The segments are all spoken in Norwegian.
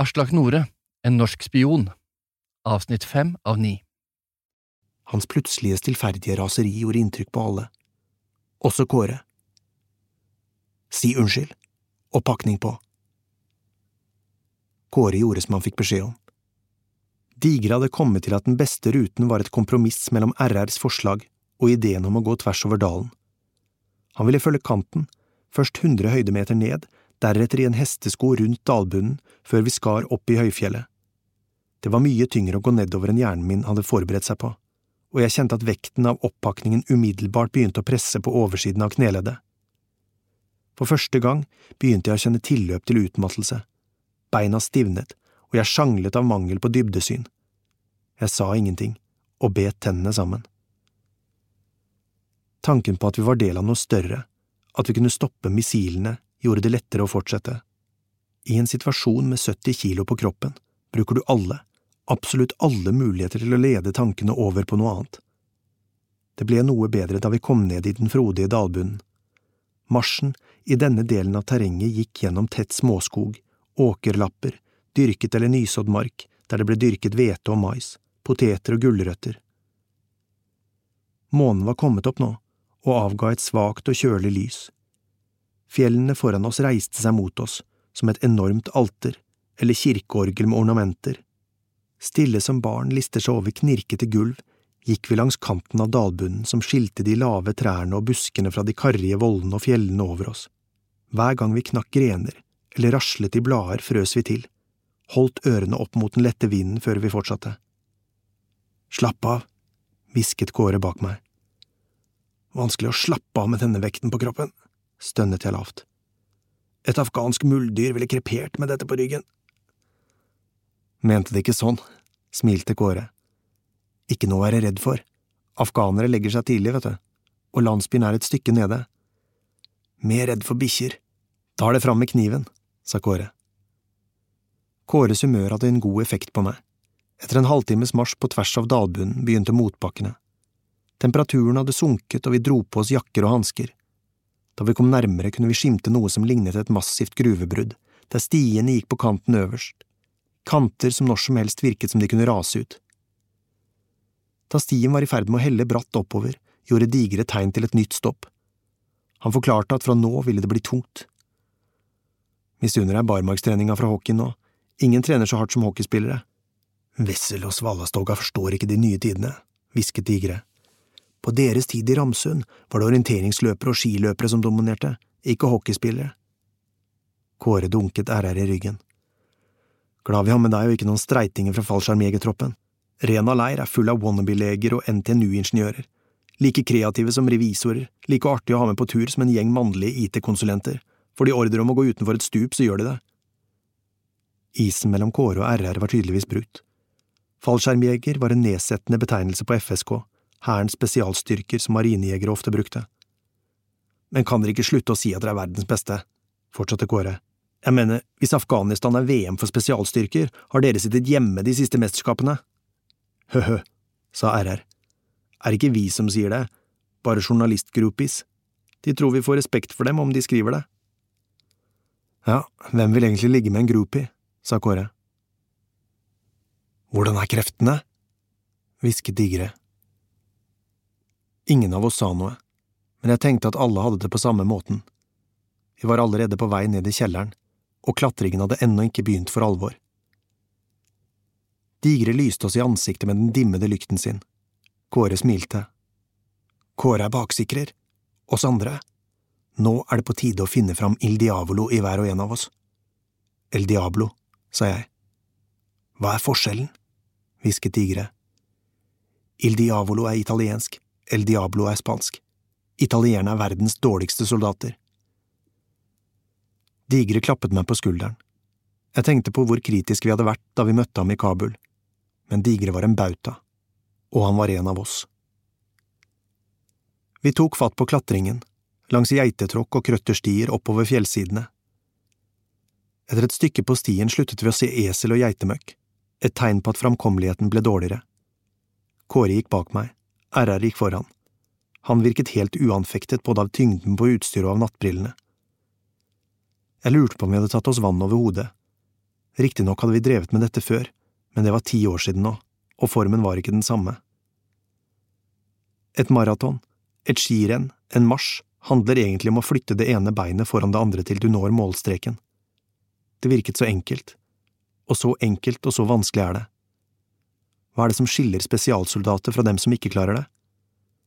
Aslak Nore, En norsk spion, avsnitt fem av ni. Hans plutselige stillferdige raseri gjorde inntrykk på alle, også Kåre. Si unnskyld, og pakning på. Kåre gjorde som han fikk beskjed om. Digre hadde kommet til at den beste ruten var et kompromiss mellom RRs forslag og ideen om å gå tvers over dalen. Han ville følge kanten, først hundre høydemeter ned, deretter i en hestesko rundt dalbunnen før vi skar opp i høyfjellet. Det var mye tyngre å gå nedover enn hjernen min hadde forberedt seg på, og jeg kjente at vekten av oppakningen umiddelbart begynte å presse på oversiden av kneleddet. For første gang begynte jeg å kjenne tilløp til utmattelse. Beina stivnet, og jeg sjanglet av mangel på dybdesyn. Jeg sa ingenting, og bet tennene sammen. Tanken på at vi var del av noe større, at vi kunne stoppe missilene, gjorde det lettere å fortsette. I en situasjon med 70 kilo på kroppen bruker du alle, absolutt alle muligheter til å lede tankene over på noe annet. Det ble noe bedre da vi kom ned i den frodige dalbunnen. Marsjen i denne delen av terrenget gikk gjennom tett småskog, åkerlapper, dyrket eller nysådd mark der det ble dyrket hvete og mais, poteter og gulrøtter. Månen var kommet opp nå, og avga et svakt og kjølig lys. Fjellene foran oss reiste seg mot oss, som et enormt alter, eller kirkeorgel med ornamenter. Stille som barn lister seg over knirkete gulv, gikk vi langs kanten av dalbunnen som skilte de lave trærne og buskene fra de karrige vollene og fjellene over oss. Hver gang vi knakk grener eller raslet i blader, frøs vi til, holdt ørene opp mot den lette vinden før vi fortsatte. Slapp av, hvisket Kåre bak meg. Vanskelig å slappe av med denne vekten på kroppen, stønnet jeg lavt. Et afghansk muldyr ville krepert med dette på ryggen. Mente det ikke sånn, smilte Kåre. Ikke noe å være redd for. Afghanere legger seg tidlig, vet du, og landsbyen er et stykke nede. Mer redd for bikkjer. Tar det fram med kniven, sa Kåre. Kåres humør hadde en god effekt på meg. Etter en halvtimes marsj på tvers av dalbunnen begynte motbakkene. Temperaturen hadde sunket, og vi dro på oss jakker og hansker. Da vi kom nærmere, kunne vi skimte noe som lignet et massivt gruvebrudd, der stiene gikk på kanten øverst, kanter som når som helst virket som de kunne rase ut. Da stien var i ferd med å helle bratt oppover, gjorde Digre tegn til et nytt stopp. Han forklarte at fra nå ville det bli tungt. Misunner deg barmarkstreninga fra hockeyen nå, ingen trener så hardt som hockeyspillere. Wessel og Svalastoga forstår ikke de nye tidene, hvisket Digre. På deres tid i Ramsund var det orienteringsløpere og skiløpere som dominerte, ikke hockeyspillere. Kåre dunket RR i ryggen. Glad vi har med deg og ikke noen streitinger fra fallskjermjegertroppen. Rena leir er full av wannabe-leger og NTNU-ingeniører. Like kreative som revisorer, like artige å ha med på tur som en gjeng mannlige IT-konsulenter. Får de ordre om å gå utenfor et stup, så gjør de det. Isen mellom Kåre og RR var tydeligvis brutt. Fallskjermjeger var en nedsettende betegnelse på FSK, Hærens spesialstyrker som marinejegere ofte brukte. Men kan dere ikke slutte å si at dere er verdens beste, fortsatte Kåre. Jeg mener, hvis Afghanistan er VM for spesialstyrker, har dere sittet hjemme de siste mesterskapene. Høhø, sa RR. Er det ikke vi som sier det, bare journalistgroupies. De tror vi får respekt for dem om de skriver det. Ja, hvem vil egentlig ligge med en groupie, sa Kåre. Hvordan er kreftene? hvisket Digre. Ingen av oss sa noe, men jeg tenkte at alle hadde det på samme måten. Vi var allerede på vei ned i kjelleren, og klatringen hadde ennå ikke begynt for alvor. Digre lyste oss i ansiktet med den dimmede lykten sin. Kåre smilte. Kåre er baksikrer. Oss andre. Nå er det på tide å finne fram Il Diavolo i hver og en av oss. El Diablo, sa jeg. Hva er forskjellen? hvisket Digre. Il Diavolo er italiensk, El Diablo er spansk. Italienerne er verdens dårligste soldater. Digre klappet meg på skulderen. Jeg tenkte på hvor kritisk vi hadde vært da vi møtte ham i Kabul, men Digre var en bauta, og han var en av oss. Vi tok fatt på klatringen, langs geitetråkk og krøtterstier oppover fjellsidene. Etter et stykke på stien sluttet vi å se esel og geitemøkk, et tegn på at framkommeligheten ble dårligere. Kåre gikk bak meg, RR gikk foran. Han virket helt uanfektet både av tyngden på utstyret og av nattbrillene. Jeg lurte på om vi hadde tatt oss vann over hodet. Riktignok hadde vi drevet med dette før, men det var ti år siden nå, og formen var ikke den samme. Et maraton, et skirenn, en marsj, handler egentlig om å flytte det ene beinet foran det andre til du når målstreken. Det virket så enkelt, og så enkelt og så vanskelig er det. Hva er det som skiller spesialsoldater fra dem som ikke klarer det?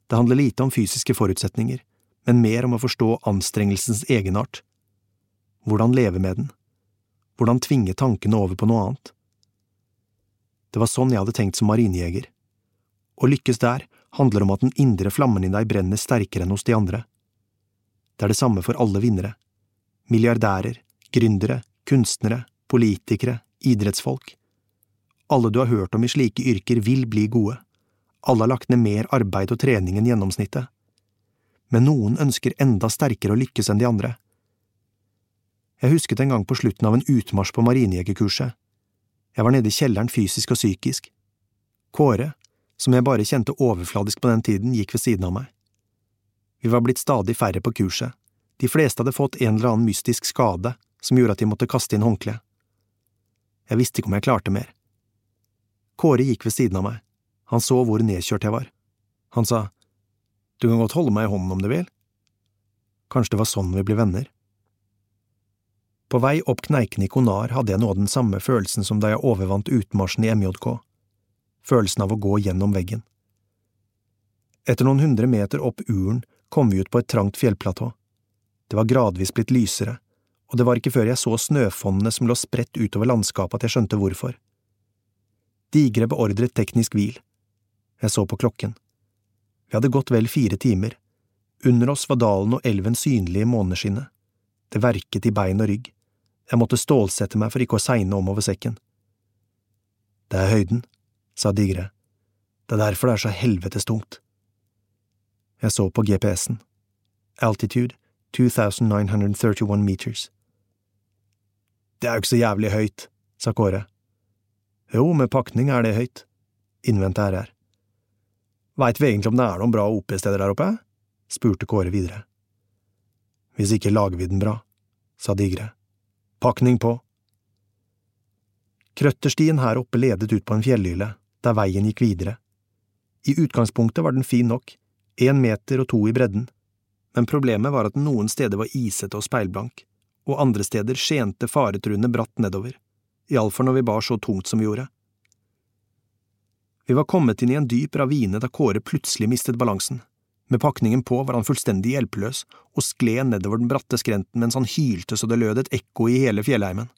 Det handler lite om fysiske forutsetninger, men mer om å forstå anstrengelsens egenart. Hvordan leve med den? Hvordan tvinge tankene over på noe annet? Det var sånn jeg hadde tenkt som marinejeger. Å lykkes der handler om at den indre flammen i deg brenner sterkere enn hos de andre. Det er det samme for alle vinnere. Milliardærer, gründere, kunstnere, politikere, idrettsfolk. Alle du har hørt om i slike yrker vil bli gode. Alle har lagt ned mer arbeid og trening enn gjennomsnittet. Men noen ønsker enda sterkere å lykkes enn de andre. Jeg husket en gang på slutten av en utmarsj på marinejegerkurset. Jeg var nede i kjelleren fysisk og psykisk. Kåre, som jeg bare kjente overfladisk på den tiden, gikk ved siden av meg. Vi var blitt stadig færre på kurset, de fleste hadde fått en eller annen mystisk skade som gjorde at de måtte kaste inn håndkle. Jeg visste ikke om jeg klarte mer. Kåre gikk ved siden av meg, han så hvor nedkjørt jeg var. Han sa, Du kan godt holde meg i hånden om du vil. Kanskje det var sånn vi ble venner. På vei opp kneiken i Konar hadde jeg noe av den samme følelsen som da jeg overvant utmarsjen i MJK, følelsen av å gå gjennom veggen. Etter noen hundre meter opp uren kom vi ut på et trangt fjellplatå. Det var gradvis blitt lysere, og det var ikke før jeg så snøfonnene som lå spredt utover landskapet at jeg skjønte hvorfor. Digre beordret teknisk hvil. Jeg så på klokken. Vi hadde gått vel fire timer. Under oss var dalen og elven synlige i måneskinnet. Det verket i bein og rygg. Jeg måtte stålsette meg for ikke å segne om over sekken. Det er høyden, sa Digre. Det er derfor det er så helvetes tungt. Jeg så på GPS-en. Altitude 2931 meters. Det er jo ikke så jævlig høyt, sa Kåre. Jo, med pakning er det høyt, innvendte RR. Veit vi egentlig om det er noen bra OP-steder der oppe? spurte Kåre videre. Hvis ikke lager vi den bra, sa Digre. Pakning på. Krøtterstien her oppe ledet ut på en fjellhylle, der veien gikk videre. I utgangspunktet var den fin nok, én meter og to i bredden, men problemet var at den noen steder var isete og speilblank, og andre steder skjente faretruende bratt nedover, iallfall når vi bar så tungt som vi gjorde. Vi var kommet inn i en dyp ravine da Kåre plutselig mistet balansen. Med pakningen på var han fullstendig hjelpeløs og skled nedover den bratte skrenten mens han hylte så det lød et ekko i hele fjellheimen.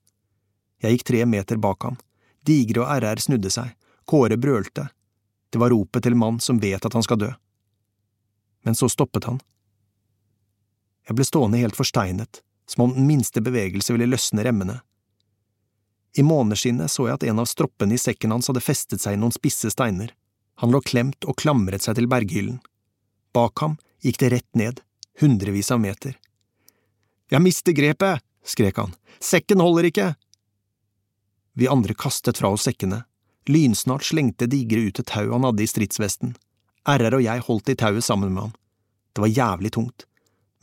Jeg gikk tre meter bak ham. Digre og RR snudde seg. Kåre brølte. Det var ropet til mann som vet at han skal dø. Men så stoppet han. Jeg ble stående helt forsteinet, som om den minste bevegelse ville løsne remmene. I måneskinnet så jeg at en av stroppene i sekken hans hadde festet seg i noen spisse steiner. Han lå klemt og klamret seg til berghyllen. Bak ham gikk det rett ned, hundrevis av meter. Jeg mister grepet, skrek han, sekken holder ikke! Vi andre kastet fra oss sekkene. Lynsnart slengte Digre ut et tau han hadde i stridsvesten. RR og jeg holdt i tauet sammen med ham. Det var jævlig tungt.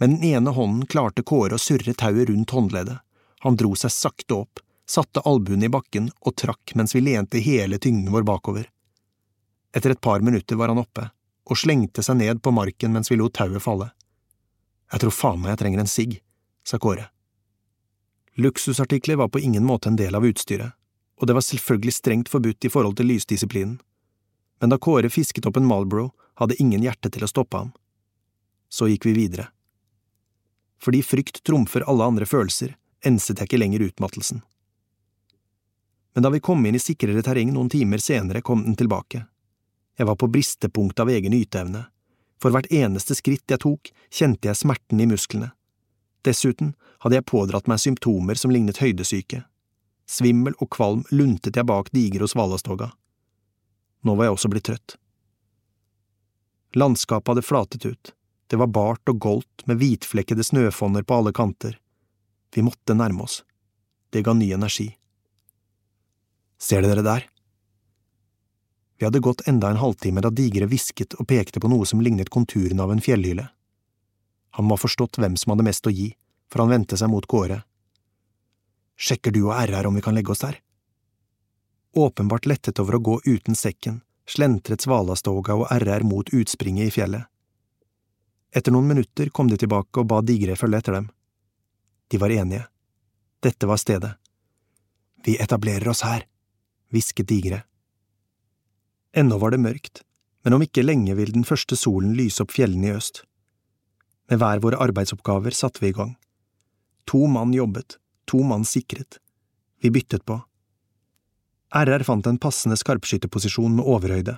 Med den ene hånden klarte Kåre å surre tauet rundt håndleddet. Han dro seg sakte opp, satte albuene i bakken og trakk mens vi lente hele tyngden vår bakover. Etter et par minutter var han oppe, og slengte seg ned på marken mens vi lot tauet falle. Jeg tror faen meg jeg trenger en sigg, sa Kåre. Luksusartikler var på ingen måte en del av utstyret, og det var selvfølgelig strengt forbudt i forhold til lysdisiplinen. Men da Kåre fisket opp en Malbro, hadde ingen hjerte til å stoppe ham. Så gikk vi videre. Fordi frykt trumfer alle andre følelser, enset jeg ikke lenger utmattelsen. Men da vi kom inn i sikrere terreng noen timer senere, kom den tilbake. Jeg var på bristepunktet av egen yteevne. For hvert eneste skritt jeg tok, kjente jeg smerten i musklene. Dessuten hadde jeg pådratt meg symptomer som lignet høydesyke. Svimmel og kvalm luntet jeg bak Diger og Svalastoga. Nå var jeg også blitt trøtt. Landskapet hadde flatet ut, det var bart og goldt med hvitflekkede snøfonner på alle kanter. Vi måtte nærme oss. Det ga ny energi. Ser dere der? Vi hadde gått enda en halvtime da Digre hvisket og pekte på noe som lignet konturene av en fjellhylle. Han må ha forstått hvem som hadde mest å gi, for han vendte seg mot Kåre. Sjekker du og RR om vi kan legge oss der? Åpenbart lettet over å gå uten sekken, slentret Svalastoga og RR mot utspringet i fjellet. Etter noen minutter kom de tilbake og ba Digre følge etter dem. De var enige. Dette var stedet. Vi etablerer oss her, hvisket Digre. Ennå var det mørkt, men om ikke lenge vil den første solen lyse opp fjellene i øst. Med hver våre arbeidsoppgaver satte vi i gang. To mann jobbet, to mann sikret. Vi byttet på. RR fant en passende skarpskytterposisjon med overhøyde.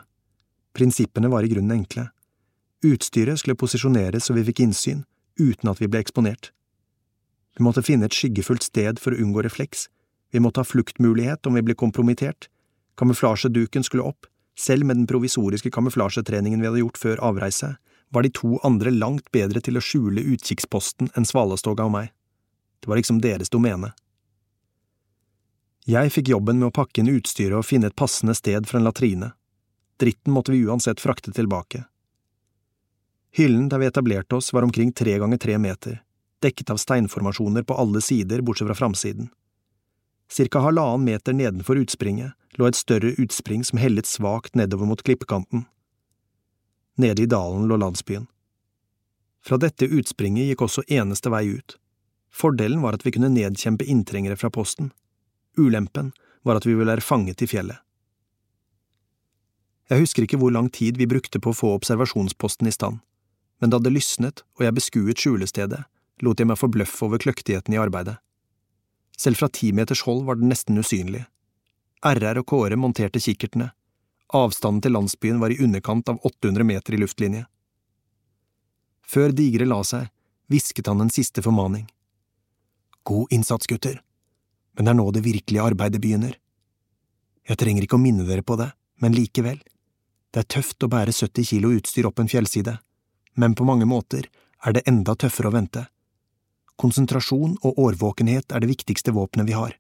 Prinsippene var i grunnen enkle. Utstyret skulle posisjoneres så vi fikk innsyn, uten at vi ble eksponert. Vi måtte finne et skyggefullt sted for å unngå refleks, vi måtte ha fluktmulighet om vi ble kompromittert, kamuflasjeduken skulle opp, selv med den provisoriske kamuflasjetreningen vi hadde gjort før avreise, var de to andre langt bedre til å skjule utkikksposten enn Svalastoga og meg. Det var liksom deres domene. Jeg fikk jobben med å pakke inn utstyret og finne et passende sted for en latrine. Dritten måtte vi uansett frakte tilbake. Hyllen der vi etablerte oss var omkring tre ganger tre meter, dekket av steinformasjoner på alle sider bortsett fra framsiden. Cirka halvannen meter nedenfor utspringet lå et større utspring som hellet svakt nedover mot klippekanten. Nede i dalen lå landsbyen. Fra dette utspringet gikk også eneste vei ut. Fordelen var at vi kunne nedkjempe inntrengere fra posten. Ulempen var at vi ville være fanget i fjellet. Jeg husker ikke hvor lang tid vi brukte på å få observasjonsposten i stand men da det lysnet og jeg beskuet skjulestedet, lot jeg meg forbløffe over kløktigheten i arbeidet. Selv fra ti meters hold var den nesten usynlig. RR og Kåre monterte kikkertene. Avstanden til landsbyen var i underkant av 800 meter i luftlinje. Før Digre la seg, hvisket han en siste formaning. God innsats, gutter, men det er nå det virkelige arbeidet begynner. Jeg trenger ikke å minne dere på det, men likevel, det er tøft å bære 70 kilo utstyr opp en fjellside men på mange måter er det enda tøffere å vente. Konsentrasjon og årvåkenhet er det viktigste våpenet vi har.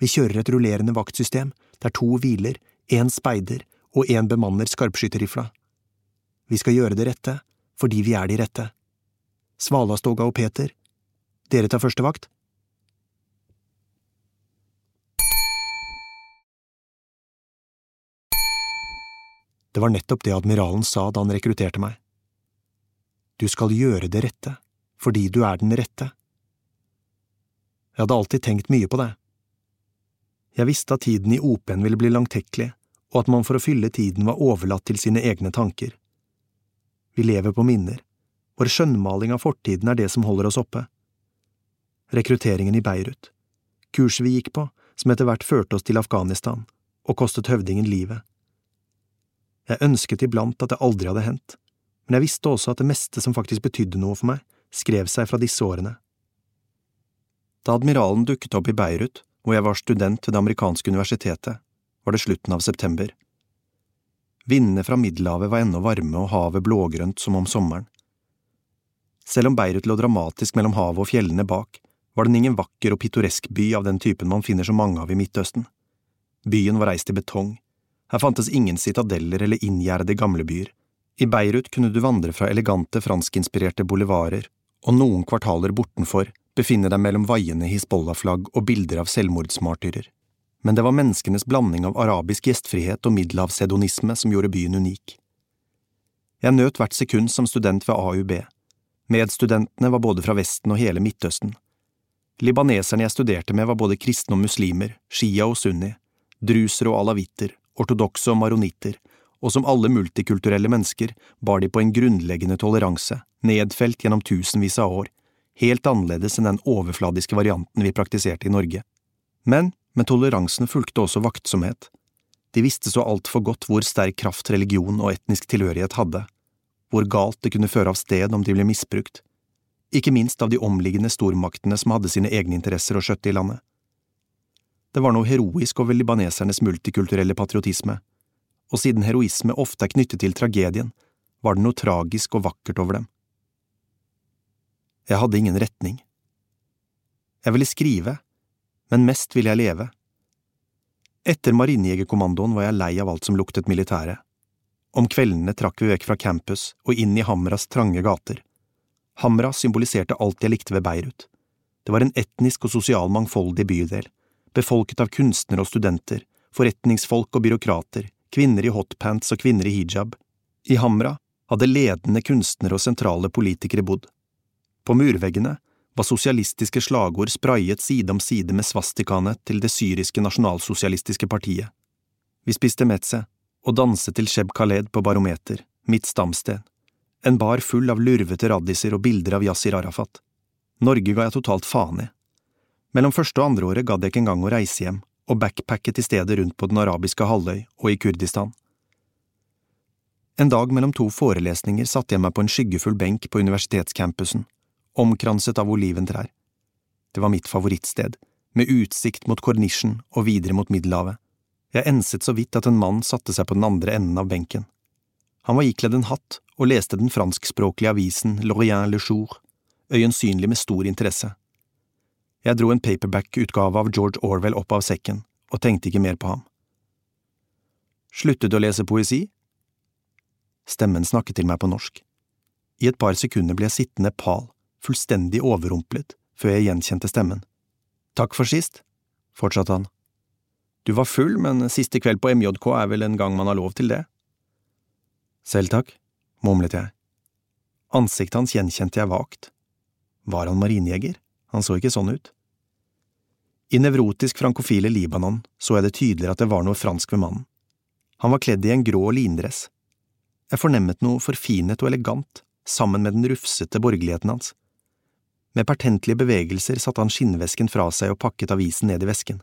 Vi kjører et rullerende vaktsystem der to hviler, én speider og én bemanner skarpskytterrifla. Vi skal gjøre det rette fordi vi er de rette. Svalastoga og Peter, dere tar første vakt? Det var nettopp det admiralen sa da han rekrutterte meg. Du skal gjøre det rette, fordi du er den rette. Jeg hadde alltid tenkt mye på det. Jeg visste at tiden i OP-en ville bli langtekkelig, og at man for å fylle tiden var overlatt til sine egne tanker. Vi lever på minner, vår skjønnmaling av fortiden er det som holder oss oppe. Rekrutteringen i Beirut, kurset vi gikk på, som etter hvert førte oss til Afghanistan, og kostet høvdingen livet. Jeg ønsket iblant at det aldri hadde hendt men jeg visste også at det meste som faktisk betydde noe for meg, skrev seg fra disse årene. Da admiralen dukket opp i Beirut, hvor jeg var student ved det amerikanske universitetet, var det slutten av september. Vindene fra Middelhavet var ennå varme og havet blågrønt som om sommeren. Selv om Beirut lå dramatisk mellom havet og fjellene bak, var den ingen vakker og pittoresk by av den typen man finner så mange av i Midtøsten. Byen var reist i betong, her fantes ingen citadeller eller inngjerdede gamlebyer, i Beirut kunne du vandre fra elegante franskinspirerte boulevarder, og noen kvartaler bortenfor befinner deg mellom vaiende Hizbollah-flagg og bilder av selvmordsmartyrer. Men det var menneskenes blanding av arabisk gjestfrihet og middelhavshedonisme som gjorde byen unik. Jeg nøt hvert sekund som student ved AUB. Medstudentene var både fra Vesten og hele Midtøsten. Libaneserne jeg studerte med var både kristne og muslimer, shia og sunni, drusere og alawitter, ortodokse og maronitter, og som alle multikulturelle mennesker bar de på en grunnleggende toleranse, nedfelt gjennom tusenvis av år, helt annerledes enn den overfladiske varianten vi praktiserte i Norge. Men med toleransen fulgte også vaktsomhet. De visste så altfor godt hvor sterk kraft religion og etnisk tilhørighet hadde, hvor galt det kunne føre av sted om de ble misbrukt, ikke minst av de omliggende stormaktene som hadde sine egne interesser å skjøtte i landet. Det var noe heroisk over libanesernes multikulturelle patriotisme, og siden heroisme ofte er knyttet til tragedien, var det noe tragisk og vakkert over dem. Jeg hadde ingen retning. Jeg ville skrive, men mest ville jeg leve. Etter Marinejegerkommandoen var jeg lei av alt som luktet militære. Om kveldene trakk vi vekk fra campus og inn i Hamras trange gater. Hamra symboliserte alt jeg likte ved Beirut. Det var en etnisk og sosial mangfoldig bydel, befolket av kunstnere og studenter, forretningsfolk og byråkrater, kvinner i hotpants og kvinner i hijab. I Hamra hadde ledende kunstnere og sentrale politikere bodd. På murveggene var sosialistiske slagord sprayet side om side med svastikaene til det syriske nasjonalsosialistiske partiet. Vi spiste metze og danset til Sheb Khaled på Barometer, mitt stamsted, en bar full av lurvete raddiser og bilder av Yasir Arafat. Norge ga jeg totalt faen i. Mellom første og andre året gadd jeg ikke engang å reise hjem, og backpacket til stedet rundt på den arabiske halvøy og i Kurdistan. En dag mellom to forelesninger satte jeg meg på en skyggefull benk på universitetscampusen, omkranset av oliventrær. Det var mitt favorittsted, med utsikt mot kornisjen og videre mot Middelhavet. Jeg enset så vidt at en mann satte seg på den andre enden av benken. Han var ikledd en hatt og leste den franskspråklige avisen Lorient Le Jour, øyensynlig med stor interesse. Jeg dro en paperback-utgave av George Orwell opp av sekken og tenkte ikke mer på ham. Sluttet å lese poesi? Stemmen snakket til meg på norsk. I et par sekunder ble jeg sittende pal, fullstendig overrumplet, før jeg gjenkjente stemmen. Takk for sist, fortsatte han. Du var full, men siste kveld på MJK er vel en gang man har lov til det? Selv takk, mumlet jeg. Ansiktet hans gjenkjente jeg vagt. Var han marinjeger? Han så ikke sånn ut. I nevrotisk frankofile Libanon så jeg det tydeligere at det var noe fransk ved mannen. Han var kledd i en grå lindress. Jeg fornemmet noe forfinet og elegant, sammen med den rufsete borgerligheten hans. Med pertentlige bevegelser satte han skinnvesken fra seg og pakket avisen ned i vesken.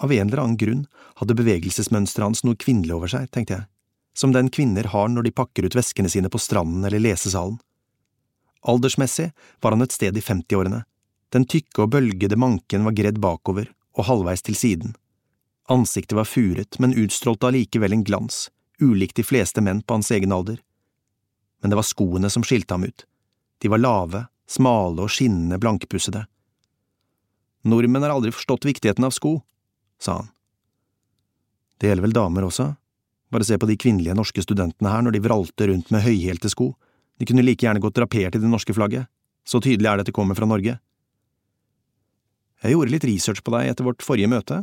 Av en eller annen grunn hadde bevegelsesmønsteret hans noe kvinnelig over seg, tenkte jeg, som den kvinner har når de pakker ut veskene sine på stranden eller lesesalen. Aldersmessig var han et sted i femtiårene. Den tykke og bølgede manken var gredd bakover og halvveis til siden. Ansiktet var furet, men utstrålte allikevel en glans, ulikt de fleste menn på hans egen alder. Men det var skoene som skilte ham ut. De var lave, smale og skinnende blankpussede. Nordmenn har aldri forstått viktigheten av sko, sa han. Det gjelder vel damer også, bare se på de kvinnelige norske studentene her når de vralte rundt med høyhælte sko, de kunne like gjerne gått drapert i det norske flagget, så tydelig er det at de kommer fra Norge. Jeg gjorde litt research på deg etter vårt forrige møte,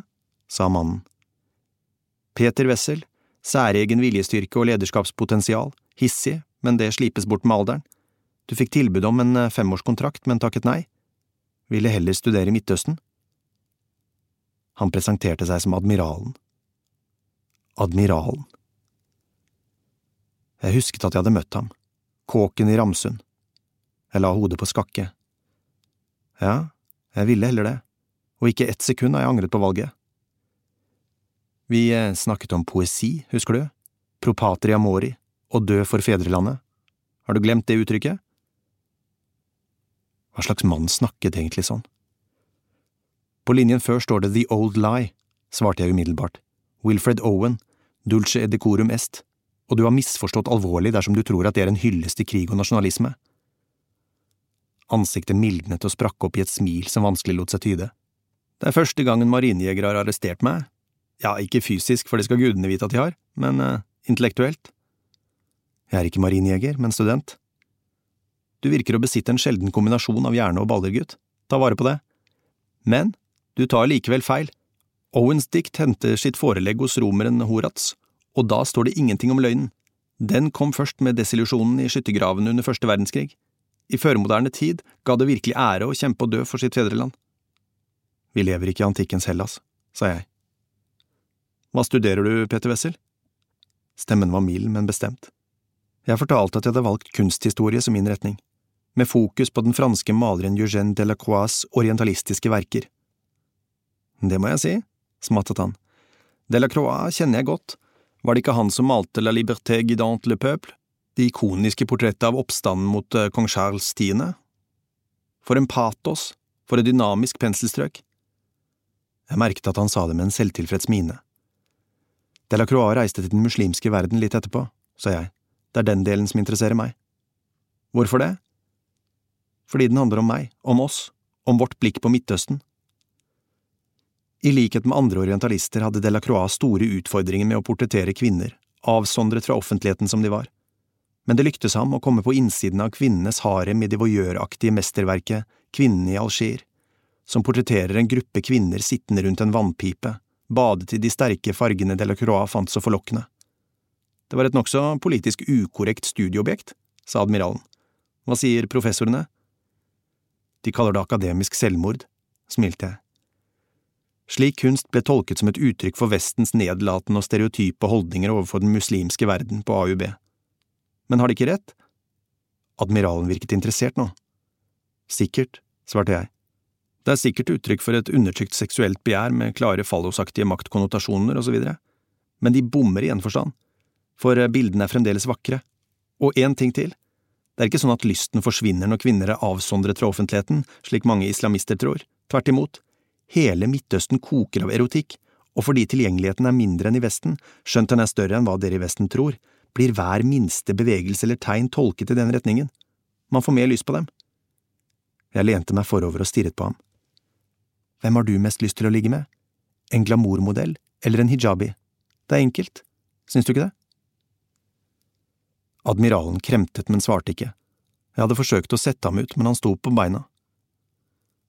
sa mannen. Peter Wessel, særegen viljestyrke og lederskapspotensial, hissig, men det slipes bort med alderen. Du fikk tilbud om en eh, femårskontrakt, men takket nei. Ville heller studere i Midtøsten. Han presenterte seg som admiralen. Admiralen. Jeg husket at jeg hadde møtt ham, kåken i Ramsund. Jeg la hodet på skakke. Ja, jeg ville heller det, og ikke ett sekund har jeg angret på valget. Vi eh, snakket om poesi, husker du, Propatria mori, å dø for fedrelandet. Har du glemt det uttrykket? Hva slags mann snakket egentlig sånn? På linjen før står det The Old Lie, svarte jeg umiddelbart. Wilfred Owen, dulce et decorum est, og du har misforstått alvorlig dersom du tror at det er en hyllest til krig og nasjonalisme. Ansiktet mildnet og sprakk opp i et smil som vanskelig lot seg tyde. Det er første gangen marinejegere har arrestert meg. Ja, ikke fysisk, for det skal gudene vite at de har, men uh, intellektuelt. Jeg er ikke marinejeger, men student. Du virker å besitte en sjelden kombinasjon av hjerne og baller, gutt. Ta vare på det. Men du tar likevel feil. Owens dikt henter sitt forelegg hos romeren Horats, og da står det ingenting om løgnen. Den kom først med desillusjonen i skyttergravene under første verdenskrig. I førmoderne tid ga det virkelig ære å kjempe og dø for sitt fedreland. Vi lever ikke i antikkens Hellas, sa jeg. Hva studerer du, Peter Wessel? Stemmen var mild, men bestemt. Jeg fortalte at jeg hadde valgt kunsthistorie som min retning, med fokus på den franske maleren Eugène Delacroix' orientalistiske verker. Det må jeg si, smattet han. Delacroix kjenner jeg godt, var det ikke han som malte La liberté guidante le peuple, det ikoniske portrettet av oppstanden mot eh, kong Charles 10.? For en patos, for et dynamisk penselstrøk. Jeg merket at han sa det med en selvtilfreds mine. Delacroix reiste til den muslimske verden litt etterpå, sa jeg, det er den delen som interesserer meg. Hvorfor det? Fordi den handler om meg, om oss, om vårt blikk på Midtøsten, i likhet med andre orientalister hadde Delacroix store utfordringer med å portrettere kvinner, avsondret fra offentligheten som de var. Men det lyktes ham å komme på innsiden av kvinnenes harem i det voyeuraktige mesterverket Kvinnene i Alger, som portretterer en gruppe kvinner sittende rundt en vannpipe, badet i de sterke fargene Delacroix fant så forlokkende. Det var et nokså politisk ukorrekt studieobjekt, sa admiralen. Hva sier professorene? De kaller det akademisk selvmord, smilte jeg. Slik kunst ble tolket som et uttrykk for Vestens nedlatende og stereotype holdninger overfor den muslimske verden på AUB. Men har de ikke rett? Admiralen virket interessert nå. Sikkert, svarte jeg. Det er sikkert uttrykk for et undertrykt seksuelt begjær med klare fallosaktige maktkonnotasjoner og så videre, men de bommer i en forstand, for bildene er fremdeles vakre. Og én ting til, det er ikke sånn at lysten forsvinner når kvinner er avsondret fra offentligheten, slik mange islamister tror, tvert imot, hele Midtøsten koker av erotikk, og fordi tilgjengeligheten er mindre enn i Vesten, skjønt den er større enn hva dere i Vesten tror, blir hver minste bevegelse eller tegn tolket i den retningen, man får mer lyst på dem. Jeg lente meg forover og stirret på ham. Hvem har du mest lyst til å ligge med, en glamourmodell eller en hijabi? Det er enkelt, syns du ikke det? Admiralen kremtet, men svarte ikke. Jeg hadde forsøkt å sette ham ut, men han sto på beina.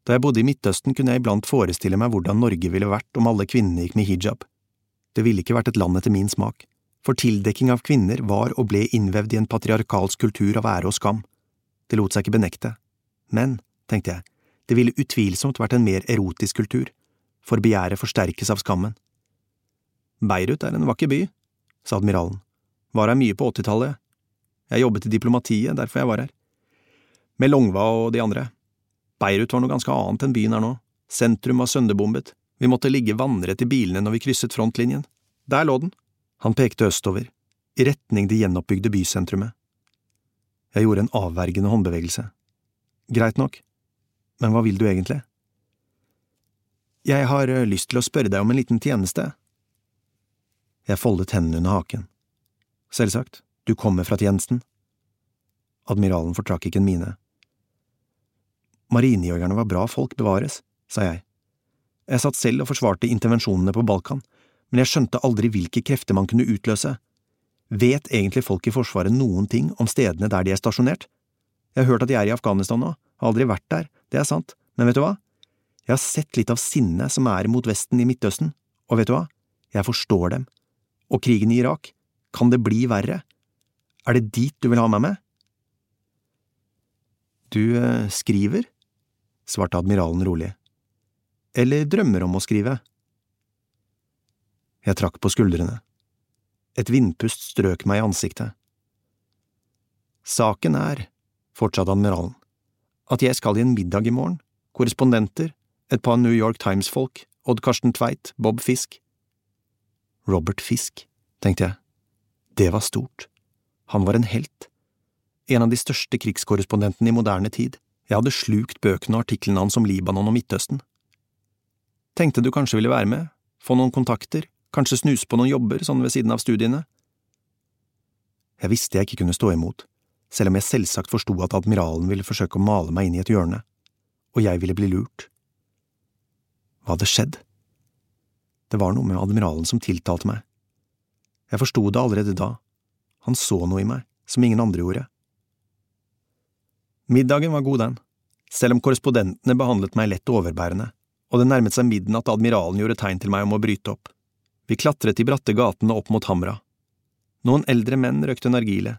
Da jeg bodde i Midtøsten, kunne jeg iblant forestille meg hvordan Norge ville vært om alle kvinnene gikk med hijab. Det ville ikke vært et land etter min smak, for tildekking av kvinner var og ble innvevd i en patriarkalsk kultur av ære og skam. Det lot seg ikke benekte. Men, tenkte jeg, det ville utvilsomt vært en mer erotisk kultur, for begjæret forsterkes av skammen. Beirut er en vakker by, sa admiralen. Var her mye på åttitallet, jeg jobbet i diplomatiet, derfor jeg var her. Med Longva og de andre. Beirut var noe ganske annet enn byen er nå. Sentrum var sønderbombet. Vi måtte ligge vannrett i bilene når vi krysset frontlinjen. Der lå den. Han pekte østover, i retning det gjenoppbygde bysentrumet. Jeg gjorde en avvergende håndbevegelse. Greit nok, men hva vil du egentlig? Jeg har eh, lyst til å spørre deg om en liten tjeneste. Jeg foldet hendene under haken. Selvsagt. Du kommer fra tjenesten? Admiralen fortrakk ikke en mine. Marinejegerne var bra folk, bevares, sa jeg. Jeg satt selv og forsvarte intervensjonene på Balkan, men jeg skjønte aldri hvilke krefter man kunne utløse. Vet egentlig folk i Forsvaret noen ting om stedene der de er stasjonert? Jeg har hørt at de er i Afghanistan nå, har aldri vært der, det er sant, men vet du hva? Jeg har sett litt av sinnet som er mot Vesten i Midtøsten, og vet du hva, jeg forstår dem. Og krigen i Irak, kan det bli verre? Er det dit du vil ha meg med? Du eh, skriver, svarte admiralen rolig. Eller drømmer om å skrive? Jeg trakk på skuldrene. Et vindpust strøk meg i ansiktet. Saken er, fortsatte admiralen, at jeg skal i en middag i morgen, korrespondenter, et par New York Times-folk, Odd Karsten Tveit, Bob Fisk. Robert Fisk, tenkte jeg. Det var stort. Han var en helt. En av de største krigskorrespondentene i moderne tid. Jeg hadde slukt bøkene og artiklene hans om Libanon og Midtøsten. Tenkte du kanskje ville være med, få noen kontakter, kanskje snuse på noen jobber sånn ved siden av studiene? Jeg visste jeg ikke kunne stå imot, selv om jeg selvsagt forsto at admiralen ville forsøke å male meg inn i et hjørne, og jeg ville bli lurt. Hva hadde skjedd? Det var noe med admiralen som tiltalte meg. Jeg forsto det allerede da, han så noe i meg, som ingen andre gjorde. Middagen var god, den, selv om korrespondentene behandlet meg lett overbærende, og det nærmet seg midnatt da admiralen gjorde tegn til meg om å bryte opp. Vi klatret de bratte gatene opp mot Hamra. Noen eldre menn røkte nargile.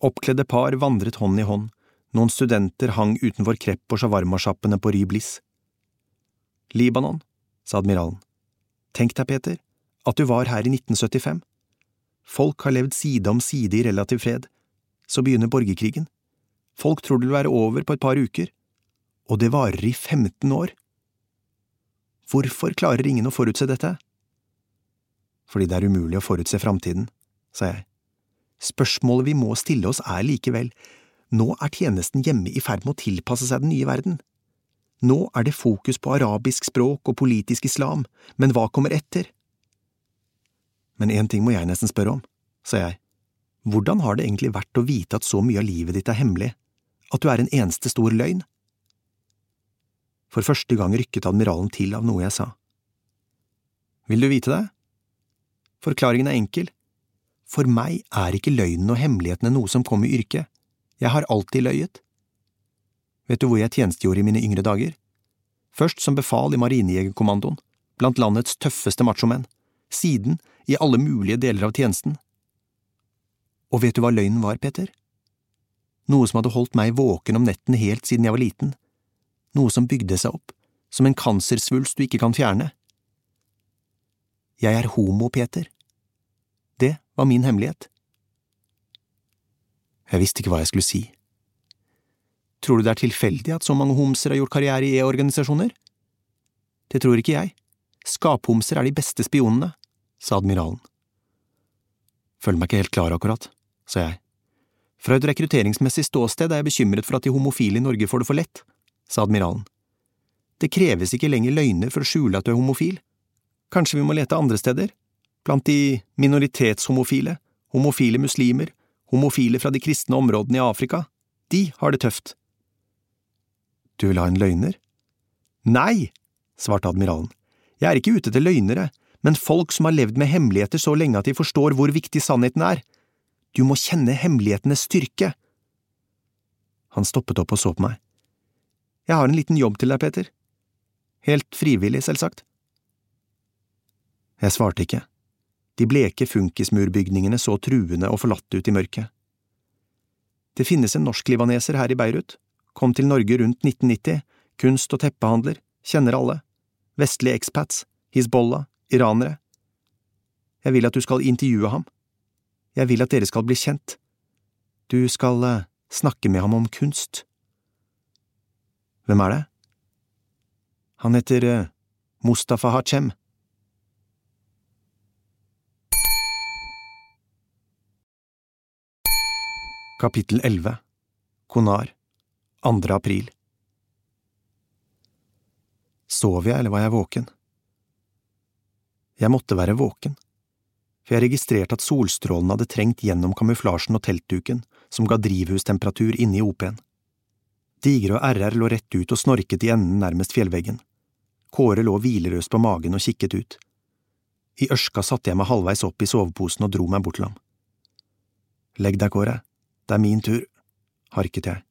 Oppkledde par vandret hånd i hånd, noen studenter hang utenfor krepp- og shawarmasjappene på Ryblis. Libanon, sa admiralen. Tenk deg, Peter, at du var her i 1975. Folk har levd side om side i relativ fred. Så begynner borgerkrigen. Folk tror det vil være over på et par uker. Og det varer i 15 år. Hvorfor klarer ingen å forutse dette? Fordi det er umulig å forutse framtiden, sa jeg. Spørsmålet vi må stille oss er likevel, nå er tjenesten hjemme i ferd med å tilpasse seg den nye verden. Nå er det fokus på arabisk språk og politisk islam, men hva kommer etter? Men én ting må jeg nesten spørre om, sa jeg. Hvordan har det egentlig vært å vite at så mye av livet ditt er hemmelig, at du er en eneste stor løgn? For første gang rykket admiralen til av noe jeg sa. Vil du vite det? Forklaringen er enkel. For meg er ikke løgnen og hemmelighetene noe som kom i yrket, jeg har alltid løyet. Vet du hvor jeg tjenestegjorde i mine yngre dager? Først som befal i Marinejegerkommandoen, blant landets tøffeste machomenn, siden i alle mulige deler av tjenesten. Og vet du hva løgnen var, Peter? Noe som hadde holdt meg våken om netten helt siden jeg var liten, noe som bygde seg opp, som en kansersvulst du ikke kan fjerne. Jeg er homo, Peter. Det var min hemmelighet. Jeg visste ikke hva jeg skulle si. Tror du det er tilfeldig at så mange homser har gjort karriere i E-organisasjoner? Det tror ikke jeg. Skaphomser er de beste spionene, sa admiralen. Føler meg ikke helt klar akkurat, sa jeg. Fra et rekrutteringsmessig ståsted er jeg bekymret for at de homofile i Norge får det for lett, sa admiralen. Det kreves ikke lenger løgner for å skjule at du er homofil. Kanskje vi må lete andre steder? Blant de minoritetshomofile, homofile muslimer, homofile fra de kristne områdene i Afrika. De har det tøft. Du vil ha en løgner? Nei, svarte admiralen. Jeg er ikke ute etter løgnere, men folk som har levd med hemmeligheter så lenge at de forstår hvor viktig sannheten er. Du må kjenne hemmelighetenes styrke. Han stoppet opp og så på meg. Jeg har en liten jobb til deg, Peter. Helt frivillig, selvsagt. Jeg svarte ikke. De bleke funkismurbygningene så truende og forlatte ut i mørket. Det finnes en norsk-libaneser her i Beirut, kom til Norge rundt 1990, kunst- og teppehandler, kjenner alle, vestlige expats, Hizbollah, iranere. Jeg vil at du skal intervjue ham. Jeg vil at dere skal bli kjent. Du skal uh, snakke med ham om kunst. Hvem er det? Han heter uh, Mustafa Hachem. Kapittel 11 Konar 2. april Sov jeg, eller var jeg våken? Jeg måtte være våken, for jeg registrerte at solstrålene hadde trengt gjennom kamuflasjen og teltduken som ga drivhustemperatur inne i OP-en. Digre og RR lå rett ut og snorket i enden nærmest fjellveggen. Kåre lå hvilerøst på magen og kikket ut. I ørska satte jeg meg halvveis opp i soveposen og dro meg bort til ham. Legg deg, Kåre, det er min tur, harket jeg.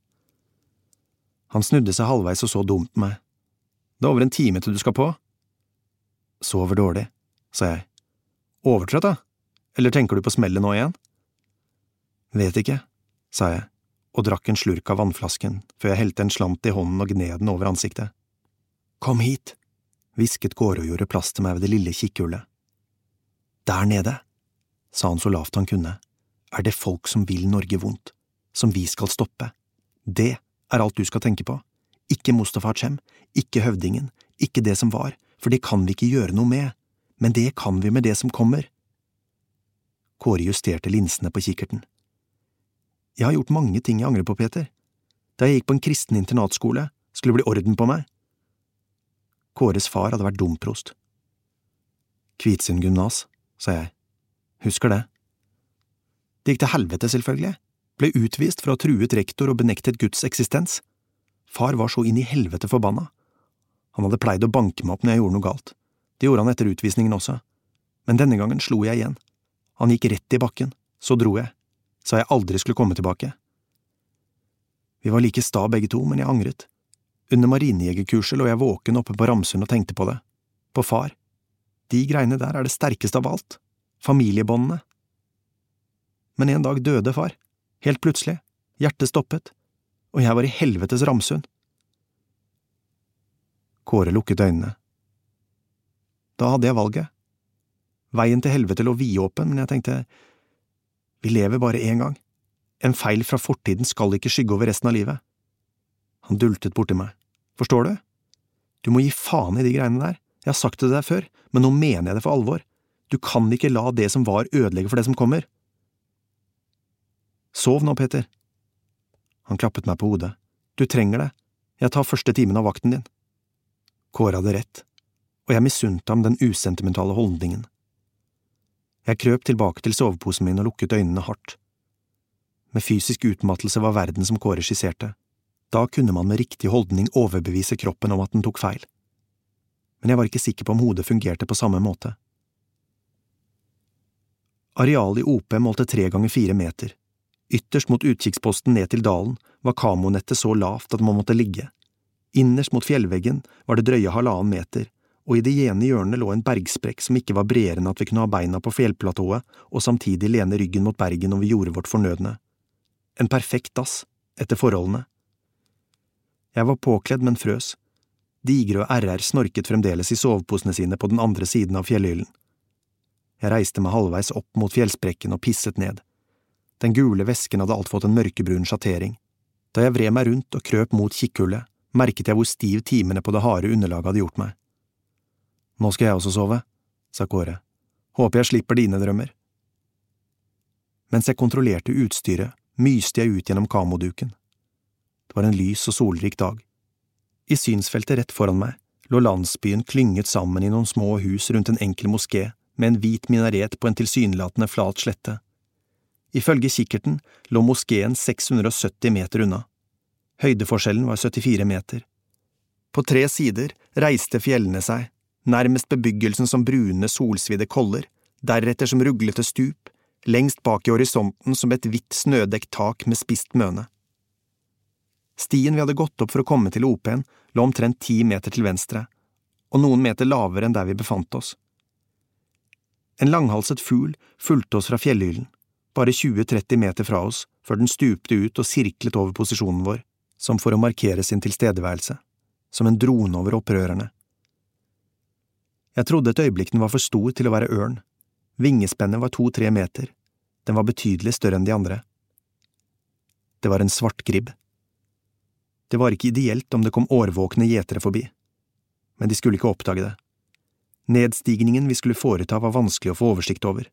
Han snudde seg halvveis og så dumt på meg. Det er over en time til du skal på. Sover dårlig, sa jeg. Overtrøtt, da? Eller tenker du på smellet nå igjen? Vet ikke, sa jeg og drakk en slurk av vannflasken før jeg helte en slant i hånden og gned den over ansiktet. Kom hit, hvisket Kåre og gjorde plass til meg ved det lille kikkhullet. Der nede, sa han så lavt han kunne, er det folk som vil Norge vondt, som vi skal stoppe. Det er alt du skal tenke på. Ikke Mustafa Chem, ikke høvdingen, ikke det som var, for det kan vi ikke gjøre noe med, men det kan vi med det som kommer. Kåre justerte linsene på kikkerten. Jeg har gjort mange ting jeg angrer på, Peter. Da jeg gikk på en kristen internatskole, skulle det bli orden på meg. Kåres far hadde vært domprost. Kvitsund gymnas, sa jeg. Husker det. Det gikk til helvete, selvfølgelig. Ble utvist for å ha truet rektor og benektet Guds eksistens. Far var så inn i helvete forbanna. Han hadde pleid å banke meg opp når jeg gjorde noe galt. Det gjorde han etter utvisningen også. Men denne gangen slo jeg igjen. Han gikk rett i bakken. Så dro jeg. Sa jeg aldri skulle komme tilbake. Vi var like sta begge to, men jeg angret. Under marinejegerkurset lå jeg våken oppe på Ramsund og tenkte på det. På far. De greiene der er det sterkeste av alt. Familiebåndene. Men en dag døde far. Helt plutselig. Hjertet stoppet. Og jeg var i helvetes Ramsund. Kåre lukket øynene. Da hadde jeg valget. Veien til helvete lå vidåpen, men jeg tenkte, vi lever bare én gang. En feil fra fortiden skal ikke skygge over resten av livet. Han dultet borti meg. Forstår du? Du må gi faen i de greiene der. Jeg har sagt det til deg før, men nå mener jeg det for alvor. Du kan ikke la det som var ødelegge for det som kommer. Sov nå, Peter. Han klappet meg på hodet. Du trenger det. Jeg tar første timen av vakten din. Kåre hadde rett, og jeg misunte ham den usentimentale holdningen. Jeg krøp tilbake til soveposen min og lukket øynene hardt. Med fysisk utmattelse var verden som Kåre skisserte. Da kunne man med riktig holdning overbevise kroppen om at den tok feil. Men jeg var ikke sikker på om hodet fungerte på samme måte. Arealet i OP målte tre ganger fire meter. Ytterst mot utkikksposten ned til dalen var kamonettet så lavt at man måtte ligge. Innerst mot fjellveggen var det drøye halvannen meter, og i det ene hjørnet lå en bergsprekk som ikke var bredere enn at vi kunne ha beina på fjellplatået og samtidig lene ryggen mot bergen når vi gjorde vårt fornødne. En perfekt dass, etter forholdene. Jeg var påkledd, men frøs. Digre og RR snorket fremdeles i soveposene sine på den andre siden av fjellhyllen. Jeg reiste meg halvveis opp mot fjellsprekken og pisset ned. Den gule væsken hadde alt fått en mørkebrun sjattering. Da jeg vred meg rundt og krøp mot kikkhullet, merket jeg hvor stiv timene på det harde underlaget hadde gjort meg. Nå skal jeg også sove, sa Kåre. Håper jeg slipper dine drømmer. Mens jeg kontrollerte utstyret, myste jeg ut gjennom kamoduken. Det var en lys og solrik dag. I synsfeltet rett foran meg lå landsbyen klynget sammen i noen små hus rundt en enkel moské med en hvit minaret på en tilsynelatende flat slette. Ifølge kikkerten lå moskeen 670 meter unna. Høydeforskjellen var 74 meter. På tre sider reiste fjellene seg, nærmest bebyggelsen som brune, solsvidde koller, deretter som ruglete stup, lengst bak i horisonten som et hvitt snødekt tak med spist møne. Stien vi hadde gått opp for å komme til OP-en, lå omtrent ti meter til venstre, og noen meter lavere enn der vi befant oss. En langhalset fugl fulgte oss fra fjellhyllen, bare 20–30 meter fra oss, før den stupte ut og sirklet over posisjonen vår, som for å markere sin tilstedeværelse, som en drone over opprørerne. Jeg trodde et øyeblikk den var for stor til å være ørn. Vingespennet var to–tre meter, den var betydelig større enn de andre. Det var en svartgribb. Det var ikke ideelt om det kom årvåkne gjetere forbi, men de skulle ikke oppdage det. Nedstigningen vi skulle foreta var vanskelig å få oversikt over,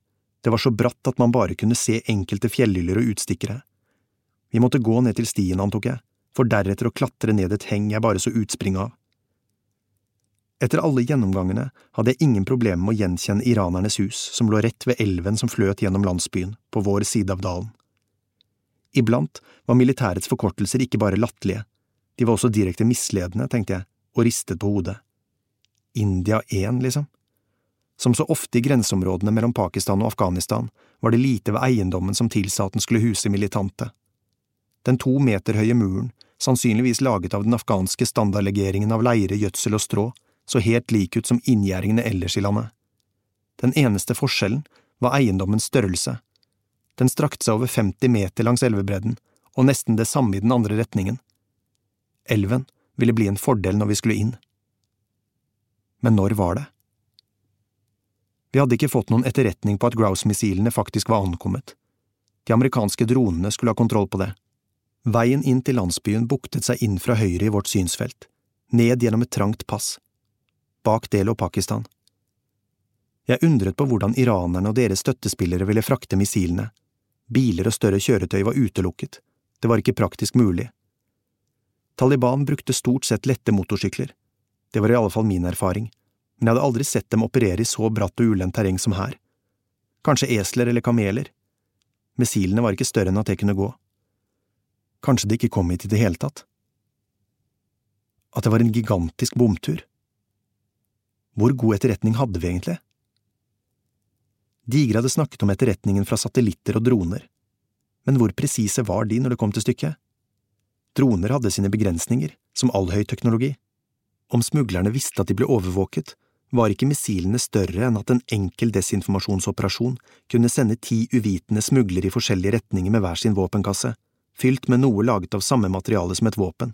det var så bratt at man bare kunne se enkelte fjellhyller og utstikkere. Vi måtte gå ned til stien, antok jeg, for deretter å klatre ned et heng jeg bare så utspring av. Etter alle gjennomgangene hadde jeg ingen problemer med å gjenkjenne iranernes hus, som lå rett ved elven som fløt gjennom landsbyen, på vår side av dalen. Iblant var militærets forkortelser ikke bare latterlige, de var også direkte misledende, tenkte jeg, og ristet på hodet. India 1, liksom? Som så ofte i grenseområdene mellom Pakistan og Afghanistan var det lite ved eiendommen som tilsa at den skulle huse militante. Den to meter høye muren, sannsynligvis laget av den afghanske standardlegeringen av leire, gjødsel og strå, så helt lik ut som inngjerdingene ellers i landet. Den eneste forskjellen var eiendommens størrelse. Den strakte seg over 50 meter langs elvebredden, og nesten det samme i den andre retningen. Elven ville bli en fordel når vi skulle inn. Men når var det? Vi hadde ikke fått noen etterretning på at Grouse-missilene faktisk var ankommet. De amerikanske dronene skulle ha kontroll på det. Veien inn til landsbyen buktet seg inn fra høyre i vårt synsfelt, ned gjennom et trangt pass. Bak det lå Pakistan. Jeg undret på hvordan iranerne og deres støttespillere ville frakte missilene. Biler og større kjøretøy var utelukket, det var ikke praktisk mulig. Taliban brukte stort sett lette motorsykler. Det var i alle fall min erfaring, men jeg hadde aldri sett dem operere i så bratt og ulendt terreng som her. Kanskje esler eller kameler. Missilene var ikke større enn at det kunne gå. Kanskje de ikke kom hit i det hele tatt. At det var en gigantisk bomtur. Hvor god etterretning hadde vi egentlig? Digre hadde snakket om etterretningen fra satellitter og droner, men hvor presise var de når det kom til stykket? Droner hadde sine begrensninger, som all høy teknologi. Om smuglerne visste at de ble overvåket, var ikke missilene større enn at en enkel desinformasjonsoperasjon kunne sende ti uvitende smuglere i forskjellige retninger med hver sin våpenkasse, fylt med noe laget av samme materiale som et våpen.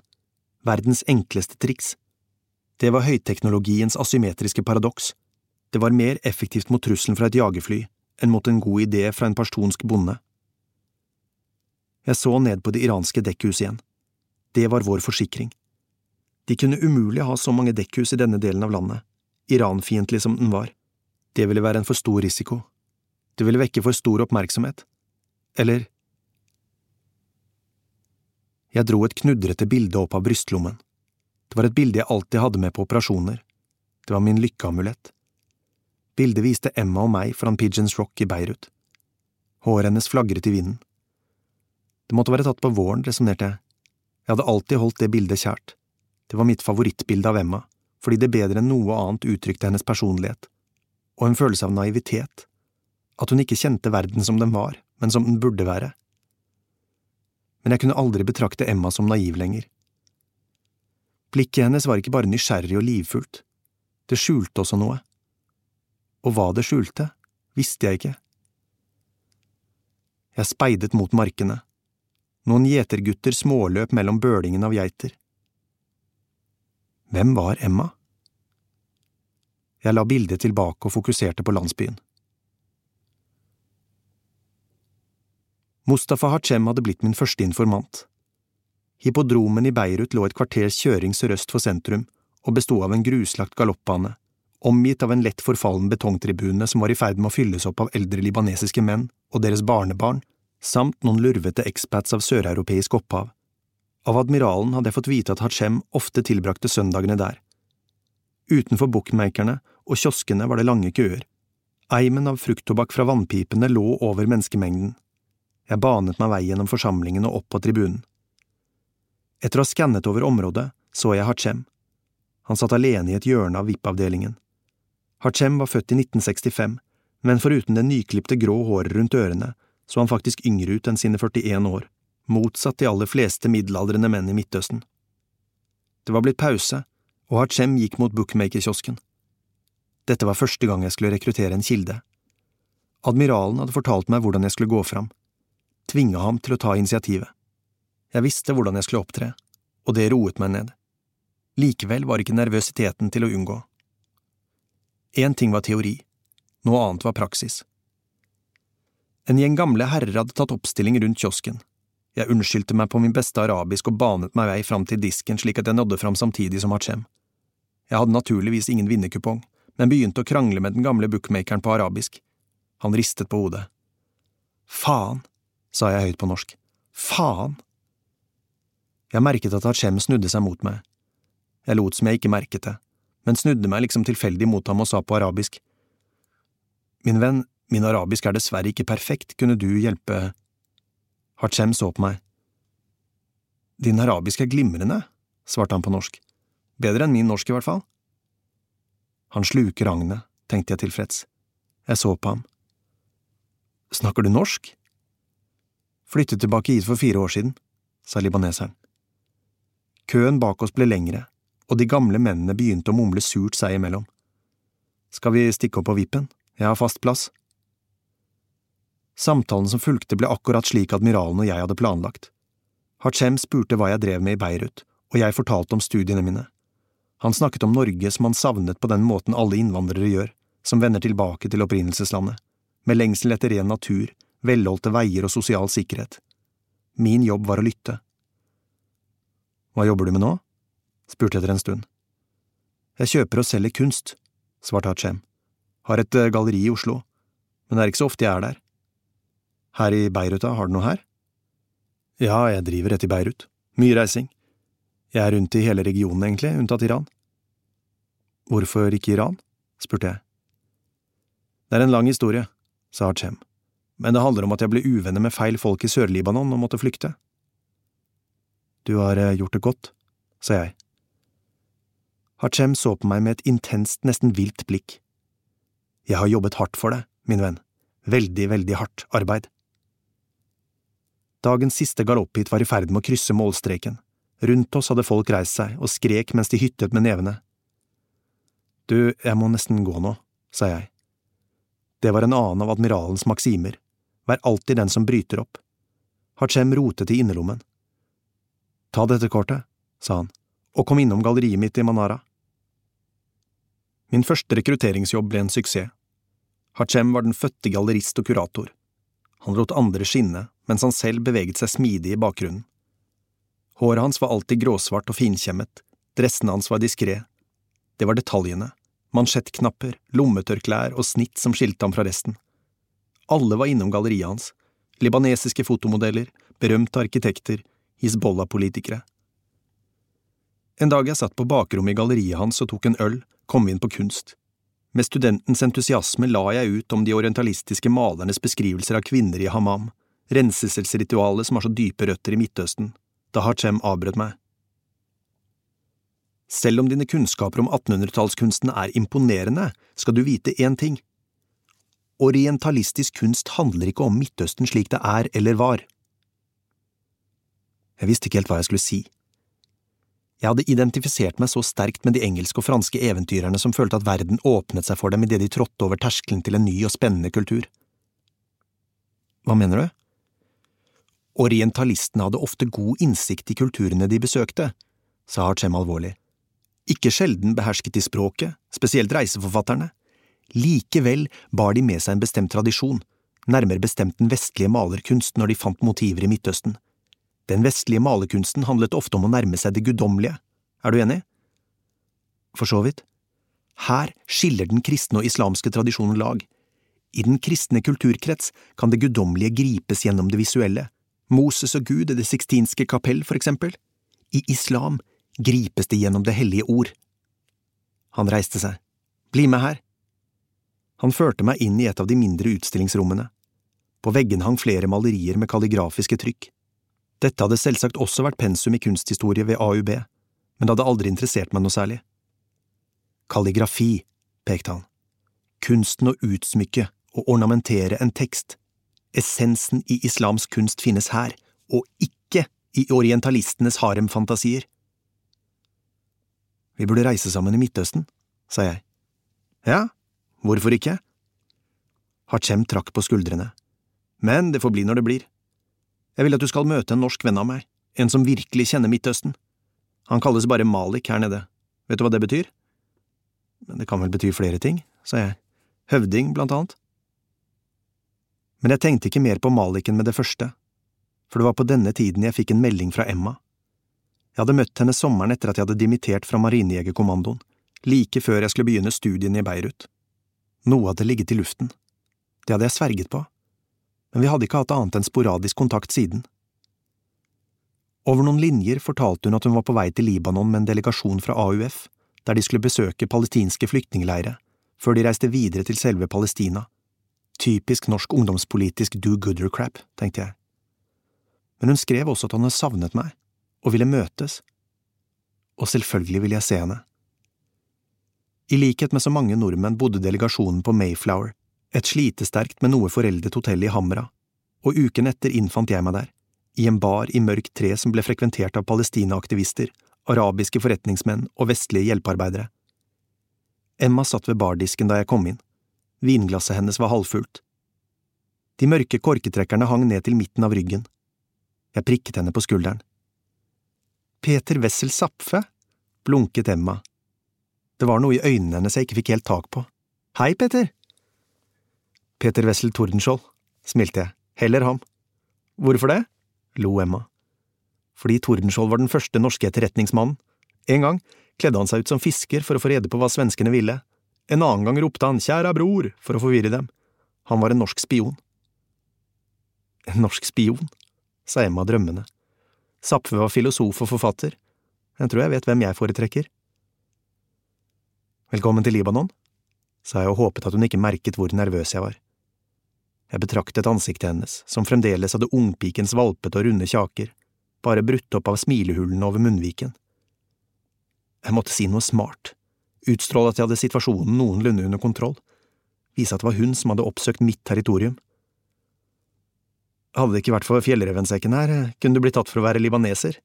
Verdens enkleste triks. Det var høyteknologiens asymmetriske paradoks. Det var mer effektivt mot trusselen fra et jagerfly enn mot en god idé fra en pashtunsk bonde. Jeg så ned på det iranske dekkhuset igjen. Det var vår forsikring. De kunne umulig ha så mange dekkhus i denne delen av landet, Iran-fiendtlig som den var. Det ville være en for stor risiko. Det ville vekke for stor oppmerksomhet. Eller… Jeg dro et knudrete bilde opp av brystlommen. Det var et bilde jeg alltid hadde med på operasjoner. Det var min lykkeamulett. Bildet viste Emma og meg foran Pigeons Rock i Beirut. Håret hennes flagret i vinden. Det måtte være tatt på våren, resonnerte jeg. Jeg hadde alltid holdt det bildet kjært. Det var mitt favorittbilde av Emma, fordi det bedre enn noe annet uttrykte hennes personlighet, og en følelse av naivitet, at hun ikke kjente verden som den var, men som den burde være. men jeg kunne aldri betrakte Emma som naiv lenger. Blikket hennes var ikke bare nysgjerrig og livfullt, det skjulte også noe. Og hva det skjulte, visste jeg ikke. Jeg speidet mot markene. Noen gjetergutter småløp mellom bølingen av geiter. Hvem var Emma? Jeg la bildet tilbake og fokuserte på landsbyen. Mustafa Hachem hadde blitt min første informant. Hippodromen i Beirut lå et kvarters kjøring sørøst for sentrum og besto av en gruslagt galoppbane, omgitt av en lett forfallen betongtribune som var i ferd med å fylles opp av eldre libanesiske menn og deres barnebarn, samt noen lurvete expats av søreuropeisk opphav. Av admiralen hadde jeg fått vite at Hachem ofte tilbrakte søndagene der. Utenfor bookmakerne og kioskene var det lange køer. Eimen av frukttobakk fra vannpipene lå over menneskemengden. Jeg banet meg vei gjennom forsamlingen og opp på tribunen. Etter å ha skannet over området så jeg Hachem. Han satt alene i et hjørne av VIP-avdelingen. Hachem var født i 1965, men foruten det nyklipte grå håret rundt ørene så han faktisk yngre ut enn sine 41 år, motsatt de aller fleste middelaldrende menn i Midtøsten. Det var blitt pause, og Hachem gikk mot bookmakerkiosken. Dette var første gang jeg skulle rekruttere en kilde. Admiralen hadde fortalt meg hvordan jeg skulle gå fram, tvinga ham til å ta initiativet. Jeg visste hvordan jeg skulle opptre, og det roet meg ned. Likevel var ikke nervøsiteten til å unngå. Én ting var teori, noe annet var praksis. En gjeng gamle herrer hadde tatt oppstilling rundt kiosken. Jeg unnskyldte meg på min beste arabisk og banet meg vei fram til disken slik at jeg nådde fram samtidig som Hachem. Jeg hadde naturligvis ingen vinnerkupong, men begynte å krangle med den gamle bookmakeren på arabisk. Han ristet på hodet. Faen, sa jeg høyt på norsk. Faen! Jeg merket at Hachem snudde seg mot meg. Jeg lot som jeg ikke merket det, men snudde meg liksom tilfeldig mot ham og sa på arabisk. Min venn, min arabisk er dessverre ikke perfekt, kunne du hjelpe… Hachem så på meg. Din arabisk er glimrende, svarte han på norsk. Bedre enn min norsk, i hvert fall. Han sluker agnet, tenkte jeg tilfreds. Jeg så på ham. Snakker du norsk? Flyttet tilbake hit for fire år siden, sa libaneseren. Køen bak oss ble lengre, og de gamle mennene begynte å mumle surt seg imellom. Skal vi stikke opp på vippen? Jeg har fast plass. Samtalen som fulgte ble akkurat slik admiralen og jeg hadde planlagt. Hachem spurte hva jeg drev med i Beirut, og jeg fortalte om studiene mine. Han snakket om Norge som han savnet på den måten alle innvandrere gjør, som vender tilbake til opprinnelseslandet, med lengsel etter ren natur, velholdte veier og sosial sikkerhet. Min jobb var å lytte. Hva jobber du med nå? spurte jeg etter en stund. Jeg kjøper og selger kunst, svarte Hachem. Har et eh, galleri i Oslo, men det er ikke så ofte jeg er der. Her i Beirut, da, har du noe her? Ja, jeg driver rett i Beirut. Mye reising. Jeg er rundt i hele regionen, egentlig, unntatt Iran. Hvorfor ikke Iran? spurte jeg. Det er en lang historie, sa Hachem, men det handler om at jeg ble uvenner med feil folk i Sør-Libanon og måtte flykte. Du har eh, gjort det godt, sa jeg. Hachem så på meg med et intenst, nesten vilt blikk. Jeg har jobbet hardt for deg, min venn. Veldig, veldig hardt arbeid. Dagens siste galoppheat var i ferd med å krysse målstreken. Rundt oss hadde folk reist seg og skrek mens de hyttet med nevene. Du, jeg må nesten gå nå, sa jeg. Det var en annen av admiralens maksimer, vær alltid den som bryter opp. Hachem rotet i innerlommen. Ta dette kortet, sa han, og kom innom galleriet mitt i Manara. Min første rekrutteringsjobb ble en suksess. Hachem var den fødte gallerist og kurator. Han lot andre skinne, mens han selv beveget seg smidig i bakgrunnen. Håret hans var alltid gråsvart og finkjemmet, dressene hans var diskré. Det var detaljene, mansjettknapper, lommetørklær og snitt som skilte ham fra resten. Alle var innom galleriet hans, libanesiske fotomodeller, berømte arkitekter, Hizbollah-politikere. En dag jeg satt på bakrommet i galleriet hans og tok en øl, kom vi inn på kunst. Med studentens entusiasme la jeg ut om de orientalistiske malernes beskrivelser av kvinner i hammam, renselsesritualet som har så dype røtter i Midtøsten, da Hachem avbrøt meg. Selv om dine kunnskaper om 1800-tallskunsten er imponerende, skal du vite én ting. Orientalistisk kunst handler ikke om Midtøsten slik det er eller var. Jeg visste ikke helt hva jeg skulle si. Jeg hadde identifisert meg så sterkt med de engelske og franske eventyrerne som følte at verden åpnet seg for dem idet de trådte over terskelen til en ny og spennende kultur. Hva mener du? Orientalistene hadde ofte god innsikt i kulturene de besøkte, sa Hachem alvorlig. Ikke sjelden behersket de språket, spesielt reiseforfatterne. Likevel bar de med seg en bestemt tradisjon, nærmere bestemt den vestlige malerkunst når de fant motiver i Midtøsten. Den vestlige malerkunsten handlet ofte om å nærme seg det guddommelige, er du enig? For så vidt. Her skiller den kristne og islamske tradisjonen lag. I den kristne kulturkrets kan det guddommelige gripes gjennom det visuelle, Moses og Gud i Det sixtinske kapell, for eksempel. I islam gripes det gjennom det hellige ord. Han reiste seg. Bli med her. Han førte meg inn i et av de mindre utstillingsrommene. På veggene hang flere malerier med kalligrafiske trykk. Dette hadde selvsagt også vært pensum i kunsthistorie ved AUB, men det hadde aldri interessert meg noe særlig. Kalligrafi, pekte han. Kunsten å utsmykke og ornamentere en tekst. Essensen i islamsk kunst finnes her, og ikke i orientalistenes haremfantasier. Vi burde reise sammen i Midtøsten, sa jeg. Ja, Hvorfor ikke? Hachem trakk på skuldrene. Men det får bli når det blir. Jeg vil at du skal møte en norsk venn av meg, en som virkelig kjenner Midtøsten. Han kalles bare Malik her nede. Vet du hva det betyr? Men det kan vel bety flere ting, sa jeg. Høvding, blant annet. Men jeg tenkte ikke mer på Maliken med det første, for det var på denne tiden jeg fikk en melding fra Emma. Jeg hadde møtt henne sommeren etter at jeg hadde dimittert fra Marinejegerkommandoen, like før jeg skulle begynne studiene i Beirut. Noe hadde ligget i luften. Det hadde jeg sverget på, men vi hadde ikke hatt annet enn sporadisk kontakt siden. Over noen linjer fortalte hun at hun var på vei til Libanon med en delegasjon fra AUF, der de skulle besøke palestinske flyktningleirer, før de reiste videre til selve Palestina. Typisk norsk ungdomspolitisk do-gooder-crap, tenkte jeg. Men hun skrev også at han hadde savnet meg, og ville møtes. Og selvfølgelig ville jeg se henne. I likhet med så mange nordmenn bodde delegasjonen på Mayflower, et slitesterkt, men noe foreldet hotell i Hamra, og uken etter innfant jeg meg der, i en bar i mørkt tre som ble frekventert av palestinaaktivister, arabiske forretningsmenn og vestlige hjelpearbeidere. Emma satt ved bardisken da jeg kom inn, vinglasset hennes var halvfullt. De mørke korketrekkerne hang ned til midten av ryggen. Jeg prikket henne på skulderen. Peter Wessel Zapfe, blunket Emma det var noe i øynene hennes jeg ikke fikk helt tak på. Hei, Peter! Peter Wessel Tordenskjold, smilte jeg, heller ham. Hvorfor det? lo Emma. Fordi Tordenskjold var den første norske etterretningsmannen. En gang kledde han seg ut som fisker for å få rede på hva svenskene ville. En annen gang ropte han Kjære bror for å forvirre dem. Han var en norsk spion. En norsk spion, sa Emma drømmende. Zapfe var filosof og forfatter. Jeg tror jeg vet hvem jeg foretrekker. Velkommen til Libanon, sa jeg og håpet at hun ikke merket hvor nervøs jeg var. Jeg betraktet ansiktet hennes, som fremdeles hadde ungpikens valpete og runde kjaker, bare brutt opp av smilehullene over munnviken. Jeg måtte si noe smart, utstråle at jeg hadde situasjonen noenlunde under kontroll, vise at det var hun som hadde oppsøkt mitt territorium. Hadde det ikke vært for fjellrevensekken her, kunne du blitt tatt for å være libaneser,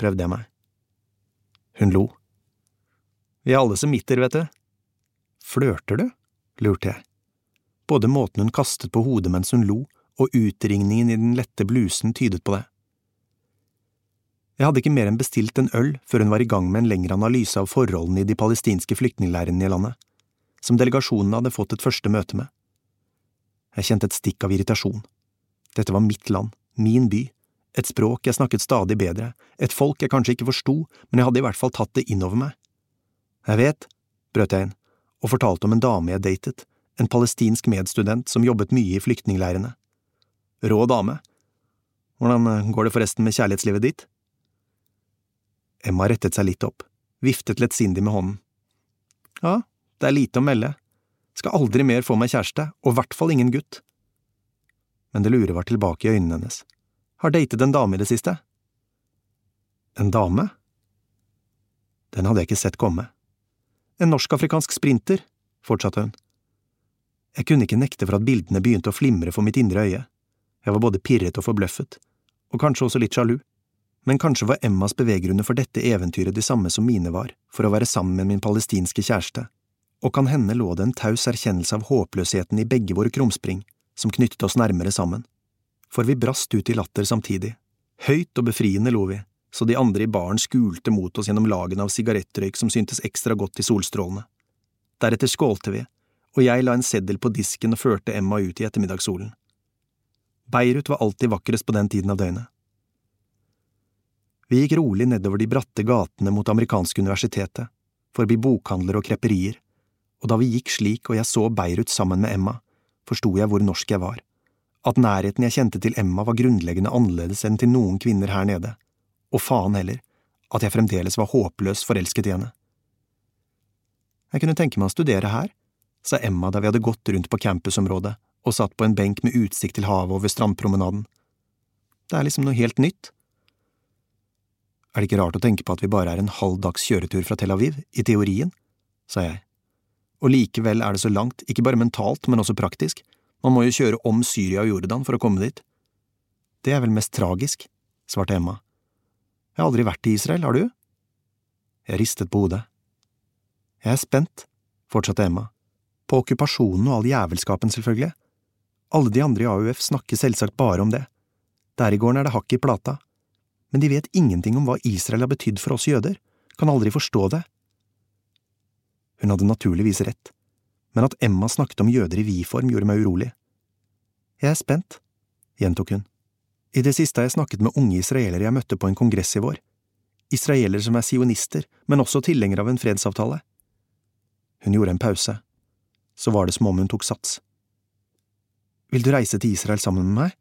prøvde jeg meg. Hun lo. Vi er alle semitter, vet du. Flørter du? lurte jeg. Både måten hun kastet på hodet mens hun lo, og utringningen i den lette blusen tydet på det. Jeg hadde ikke mer enn bestilt en øl før hun var i gang med en lengre analyse av forholdene i de palestinske flyktningleirene i landet, som delegasjonen hadde fått et første møte med. Jeg kjente et stikk av irritasjon. Dette var mitt land, min by, et språk jeg snakket stadig bedre, et folk jeg kanskje ikke forsto, men jeg hadde i hvert fall tatt det innover meg. Jeg vet, brøt jeg inn, og fortalte om en dame jeg datet, en palestinsk medstudent som jobbet mye i flyktningleirene. Rå dame. Hvordan eh, går det forresten med kjærlighetslivet ditt? Emma rettet seg litt opp, viftet lettsindig med hånden. Ja, det er lite å melde. Skal aldri mer få meg kjæreste, og i hvert fall ingen gutt. Men det lure var tilbake i øynene hennes. Har datet en dame i det siste? En dame? Den hadde jeg ikke sett komme. En norsk-afrikansk sprinter, fortsatte hun. Jeg kunne ikke nekte for at bildene begynte å flimre for mitt indre øye. Jeg var både pirret og forbløffet, og kanskje også litt sjalu. Men kanskje var Emmas beveggrunner for dette eventyret de samme som mine var, for å være sammen med min palestinske kjæreste, og kan hende lå det en taus erkjennelse av håpløsheten i begge våre krumspring som knyttet oss nærmere sammen, for vi brast ut i latter samtidig, høyt og befriende lo vi, så de andre i baren skulte mot oss gjennom lagene av sigarettrøyk som syntes ekstra godt i solstrålene. Deretter skålte vi, og jeg la en seddel på disken og førte Emma ut i ettermiddagssolen. Beirut var alltid vakrest på den tiden av døgnet. Vi gikk rolig nedover de bratte gatene mot amerikanske universitetet, forbi bokhandler og kreperier, og da vi gikk slik og jeg så Beirut sammen med Emma, forsto jeg hvor norsk jeg var, at nærheten jeg kjente til Emma var grunnleggende annerledes enn til noen kvinner her nede, og faen heller, at jeg fremdeles var håpløst forelsket i henne. Jeg kunne tenke meg å studere her, sa Emma da vi hadde gått rundt på campusområdet og satt på en benk med utsikt til havet over strandpromenaden. Det er liksom noe helt nytt. Er det ikke rart å tenke på at vi bare er en halv dags kjøretur fra Tel Aviv, i teorien, sa jeg. Og likevel er det så langt, ikke bare mentalt, men også praktisk, man må jo kjøre om Syria og Jordan for å komme dit. Det er vel mest tragisk, svarte Emma. Jeg har aldri vært i Israel, har du? Jeg ristet på hodet. Jeg er spent, fortsatte Emma. På okkupasjonen og all jævelskapen, selvfølgelig. Alle de andre i AUF snakker selvsagt bare om det. Der i gården er det hakk i plata. Men de vet ingenting om hva Israel har betydd for oss jøder, kan aldri forstå det. Hun hadde naturligvis rett, men at Emma snakket om jøder i vi-form gjorde meg urolig. Jeg er spent, gjentok hun. I det siste har jeg snakket med unge israelere jeg møtte på en kongress i vår. Israelere som er sionister, men også tilhengere av en fredsavtale. Hun gjorde en pause. Så var det som om hun tok sats. Vil du reise til Israel sammen med meg?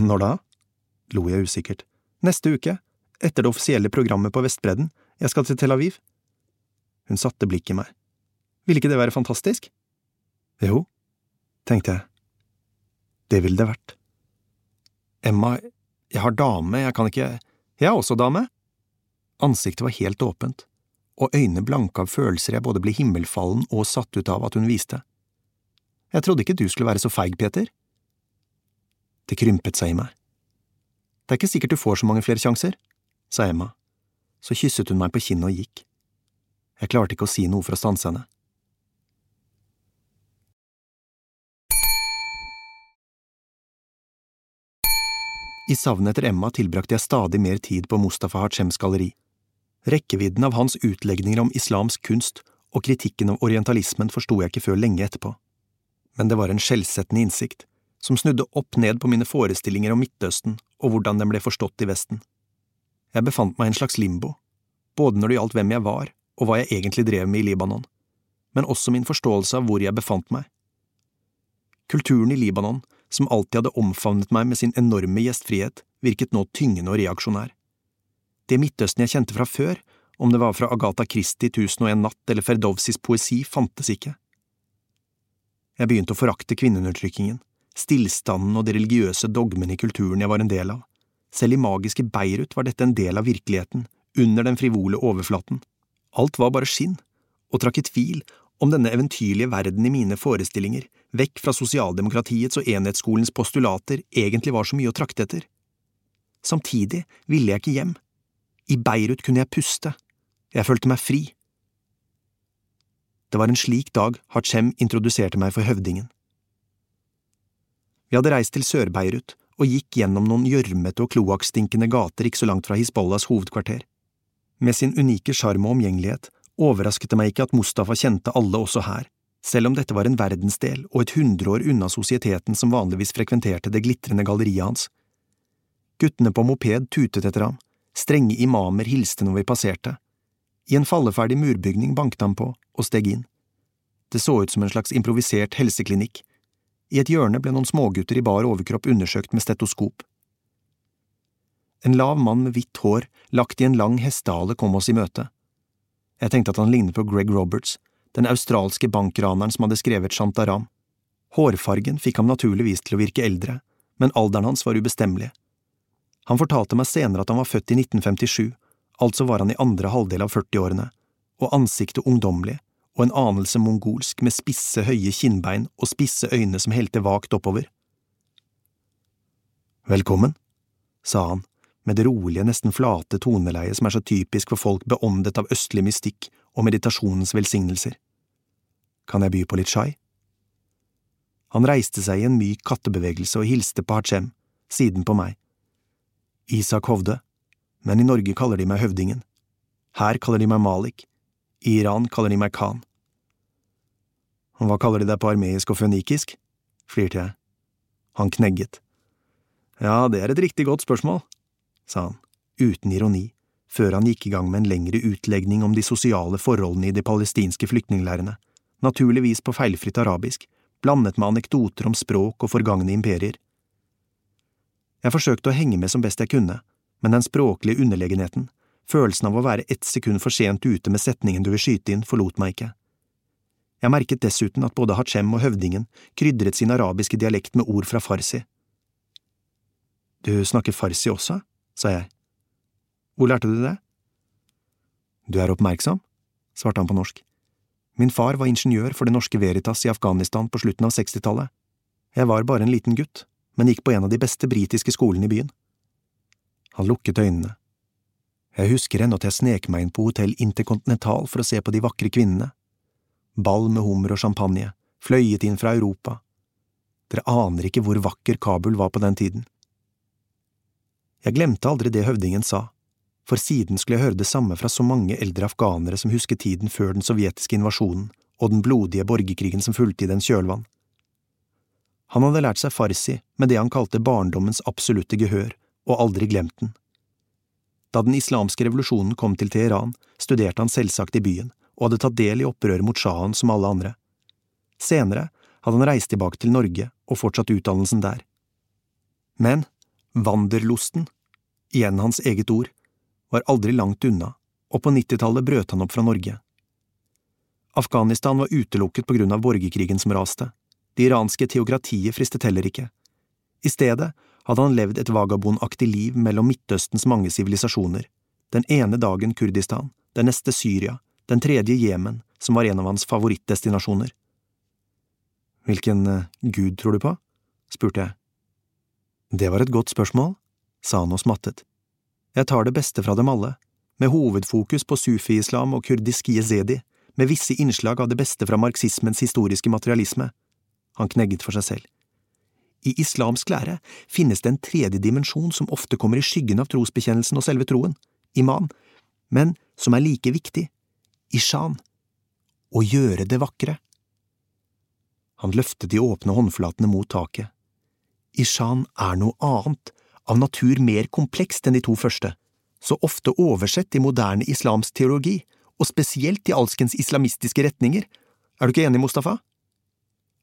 Når da? lo jeg usikkert. Neste uke, etter det offisielle programmet på Vestbredden, jeg skal til Tel Aviv. Hun satte blikket i meg. Ville ikke det være fantastisk? Jo, tenkte jeg. Det ville det vært. Emma, jeg har dame, jeg kan ikke… Jeg er også dame. Ansiktet var helt åpent, og øynene blanke av følelser jeg både ble himmelfallen og satt ut av at hun viste. Jeg trodde ikke du skulle være så feig, Peter. Det krympet seg i meg. Det er ikke sikkert du får så mange flere sjanser, sa Emma. Så kysset hun meg på kinnet og gikk. Jeg klarte ikke å si noe for å stanse henne. I savnet etter Emma tilbrakte jeg stadig mer tid på Mustafa Hachems galleri. Rekkevidden av hans utlegninger om islamsk kunst og kritikken av orientalismen forsto jeg ikke før lenge etterpå. Men det var en skjellsettende innsikt, som snudde opp ned på mine forestillinger om Midtøsten og hvordan den ble forstått i Vesten. Jeg befant meg i en slags limbo, både når det gjaldt hvem jeg var og hva jeg egentlig drev med i Libanon, men også min forståelse av hvor jeg befant meg. Kulturen i Libanon, som alltid hadde omfavnet meg med sin enorme gjestfrihet, virket nå tyngende og reaksjonær. Det Midtøsten jeg kjente fra før, om det var fra Agatha Christie Tusen og en natt eller Ferdowsis poesi, fantes ikke. Jeg begynte å forakte kvinneundertrykkingen, stillstanden og de religiøse dogmene i kulturen jeg var en del av. Selv i magiske Beirut var dette en del av virkeligheten, under den frivole overflaten. Alt var bare skinn, og trakk i tvil om denne eventyrlige verden i mine forestillinger, vekk fra sosialdemokratiets og enhetsskolens postulater, egentlig var så mye å trakte etter. Samtidig ville jeg ikke hjem. I Beirut kunne jeg puste. Jeg følte meg fri. Det var en slik dag Hachem introduserte meg for høvdingen. Vi hadde reist til Sør-Beirut og gikk gjennom noen gjørmete og kloakkstinkende gater ikke så langt fra Hizbollahs hovedkvarter. Med sin unike sjarm og omgjengelighet overrasket det meg ikke at Mustafa kjente alle også her, selv om dette var en verdensdel og et hundreår unna sosieteten som vanligvis frekventerte det glitrende galleriet hans. Guttene på moped tutet etter ham, strenge imamer hilste når vi passerte. I en falleferdig murbygning banket han på og steg inn. Det så ut som en slags improvisert helseklinikk. I et hjørne ble noen smågutter i bar overkropp undersøkt med stetoskop. En lav mann med hvitt hår, lagt i en lang hestehale, kom oss i møte. Jeg tenkte at han lignet på Greg Roberts, den australske bankraneren som hadde skrevet Shantaram. Hårfargen fikk ham naturligvis til å virke eldre, men alderen hans var ubestemmelig. Han fortalte meg senere at han var født i 1957, altså var han i andre halvdel av 40-årene, og ansiktet ungdommelig og en anelse mongolsk med spisse, høye kinnbein og spisse øyne som helte vagt oppover. Velkommen, sa han med det rolige, nesten flate toneleiet som er så typisk for folk beåndet av østlig mystikk og meditasjonens velsignelser. Kan jeg by på litt chai? Han reiste seg i en myk kattebevegelse og hilste på Hachem, siden på meg. Isak Hovde, men i Norge kaller de meg Høvdingen. Her kaller de meg Malik, i Iran kaller de meg Khan. Og hva kaller de deg på armeisk og fønikisk? flirte jeg. Han knegget. Ja, det er et riktig godt spørsmål, sa han, uten ironi, før han gikk i gang med en lengre utlegning om de sosiale forholdene i de palestinske flyktningleirene, naturligvis på feilfritt arabisk, blandet med anekdoter om språk og forgangne imperier. Jeg forsøkte å henge med som best jeg kunne, men den språklige underlegenheten, følelsen av å være ett sekund for sent ute med setningen du vil skyte inn, forlot meg ikke. Jeg merket dessuten at både Hachem og høvdingen krydret sin arabiske dialekt med ord fra farsi. Du snakker farsi også? sa jeg. Hvor lærte du det? Du er oppmerksom, svarte han på norsk. Min far var ingeniør for det norske Veritas i Afghanistan på slutten av 60-tallet. Jeg var bare en liten gutt, men gikk på en av de beste britiske skolene i byen. Han lukket øynene. Jeg husker ennå at jeg snek meg inn på hotell Intercontinental for å se på de vakre kvinnene. Ball med hummer og champagne, fløyet inn fra Europa. Dere aner ikke hvor vakker Kabul var på den tiden. Jeg glemte aldri det høvdingen sa for siden skulle jeg høre det samme fra så mange eldre afghanere som husket tiden før den sovjetiske invasjonen og den blodige borgerkrigen som fulgte i dens kjølvann. Han hadde lært seg farsi med det han kalte barndommens absolutte gehør, og aldri glemt den. Da den islamske revolusjonen kom til Teheran, studerte han selvsagt i byen, og hadde tatt del i opprøret mot sjahen som alle andre. Senere hadde han reist tilbake til Norge og fortsatt utdannelsen der. Men vanderlosten, igjen hans eget ord, var aldri langt unna, og på nittitallet brøt han opp fra Norge. Afghanistan var utelukket på grunn av borgerkrigen som raste, det iranske teokratiet fristet heller ikke. I stedet hadde han levd et vagabondaktig liv mellom Midtøstens mange sivilisasjoner, den ene dagen Kurdistan, den neste Syria, den tredje Jemen, som var en av hans favorittdestinasjoner. Hvilken uh, gud tror du på? spurte jeg. Det var et godt spørsmål, sa han og smattet. Jeg tar det beste fra dem alle, med hovedfokus på sufi-islam og kurdisk jezedi, med visse innslag av det beste fra marxismens historiske materialisme. Han knegget for seg selv. I islamsk lære finnes det en tredje dimensjon som ofte kommer i skyggen av trosbekjennelsen og selve troen, iman, men som er like viktig, ishan, å gjøre det vakre. Han løftet de åpne håndflatene mot taket. Ishan er noe annet, av natur mer komplekst enn de to første, så ofte oversett i moderne islamsk teologi, og spesielt i alskens islamistiske retninger. Er du ikke enig, Mustafa?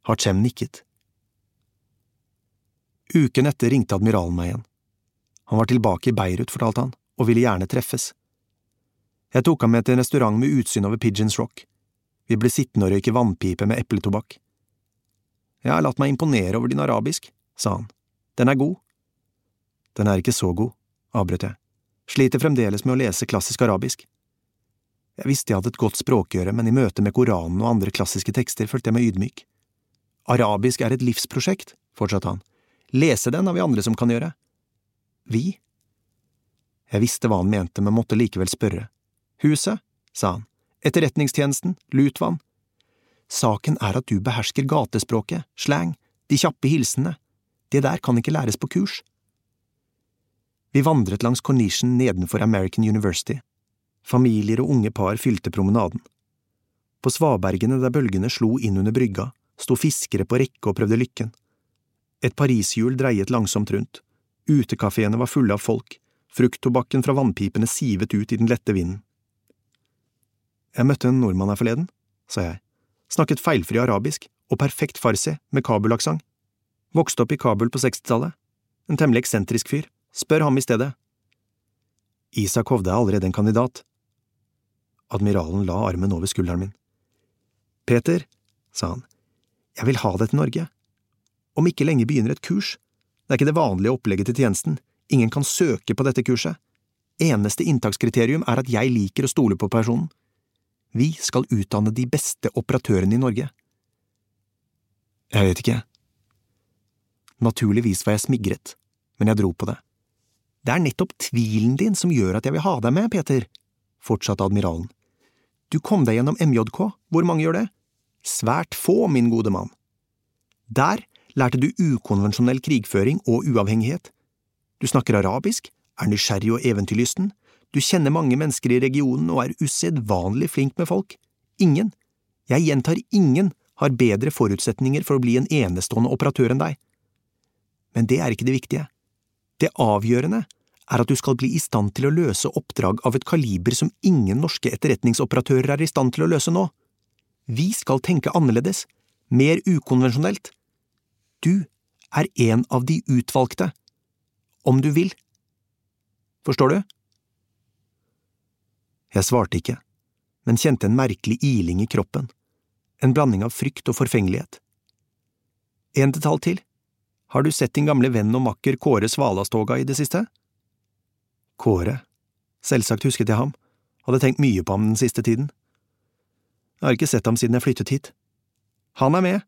Hachem nikket. Uken etter ringte admiralen meg igjen. Han var tilbake i Beirut, fortalte han, og ville gjerne treffes. Jeg tok ham med til en restaurant med utsyn over Pigeons Rock. Vi ble sittende og røyke vannpipe med epletobakk. Jeg har latt meg imponere over din arabisk, sa han. Den er god. Den er ikke så god, avbrøt jeg. Sliter fremdeles med å lese klassisk arabisk. Jeg visste jeg hadde et godt språkgjøre, men i møte med Koranen og andre klassiske tekster følte jeg meg ydmyk. Arabisk er et livsprosjekt, fortsatte han. Lese den har vi andre som kan gjøre. Vi? Jeg visste hva han mente, men måtte likevel spørre. Huset, sa han. Etterretningstjenesten, Lutvann. Saken er at du behersker gatespråket, slang, de kjappe hilsenene. Det der kan ikke læres på kurs. Vi vandret langs cornichen nedenfor American University. Familier og unge par fylte promenaden. På svabergene der bølgene slo inn under brygga, sto fiskere på rekke og prøvde lykken. Et pariserhjul dreiet langsomt rundt, utekafeene var fulle av folk, frukttobakken fra vannpipene sivet ut i den lette vinden. Jeg møtte en nordmann her forleden, sa jeg, snakket feilfri arabisk og perfekt farsi med Kabul-aksent. Vokste opp i Kabul på sekstitallet, en temmelig eksentrisk fyr. Spør ham i stedet. Isak Hovde er allerede en kandidat. Admiralen la armen over skulderen min. Peter, sa han, jeg vil ha det til Norge. Om ikke lenge begynner et kurs. Det er ikke det vanlige opplegget til tjenesten. Ingen kan søke på dette kurset. Eneste inntakskriterium er at jeg liker å stole på personen. Vi skal utdanne de beste operatørene i Norge. Jeg vet ikke. Naturligvis var jeg smigret, men jeg dro på det. Det er nettopp tvilen din som gjør at jeg vil ha deg med, Peter, fortsatte admiralen. Du kom deg gjennom MJK, hvor mange gjør det? Svært få, min gode mann. Der lærte du ukonvensjonell krigføring og uavhengighet. Du snakker arabisk, er nysgjerrig og eventyrlysten, du kjenner mange mennesker i regionen og er usedvanlig flink med folk. Ingen, jeg gjentar ingen, har bedre forutsetninger for å bli en enestående operatør enn deg. Men det er ikke det viktige. Det avgjørende er at du skal bli i stand til å løse oppdrag av et kaliber som ingen norske etterretningsoperatører er i stand til å løse nå. Vi skal tenke annerledes, mer ukonvensjonelt. Du er en av de utvalgte, om du vil. Forstår du? Jeg svarte ikke, men kjente en merkelig iling i kroppen, en blanding av frykt og forfengelighet. En detalj til, har du sett din gamle venn og makker Kåre Svalastoga i det siste? Kåre, selvsagt husket jeg ham, hadde tenkt mye på ham den siste tiden. Jeg har ikke sett ham siden jeg flyttet hit. Han er med.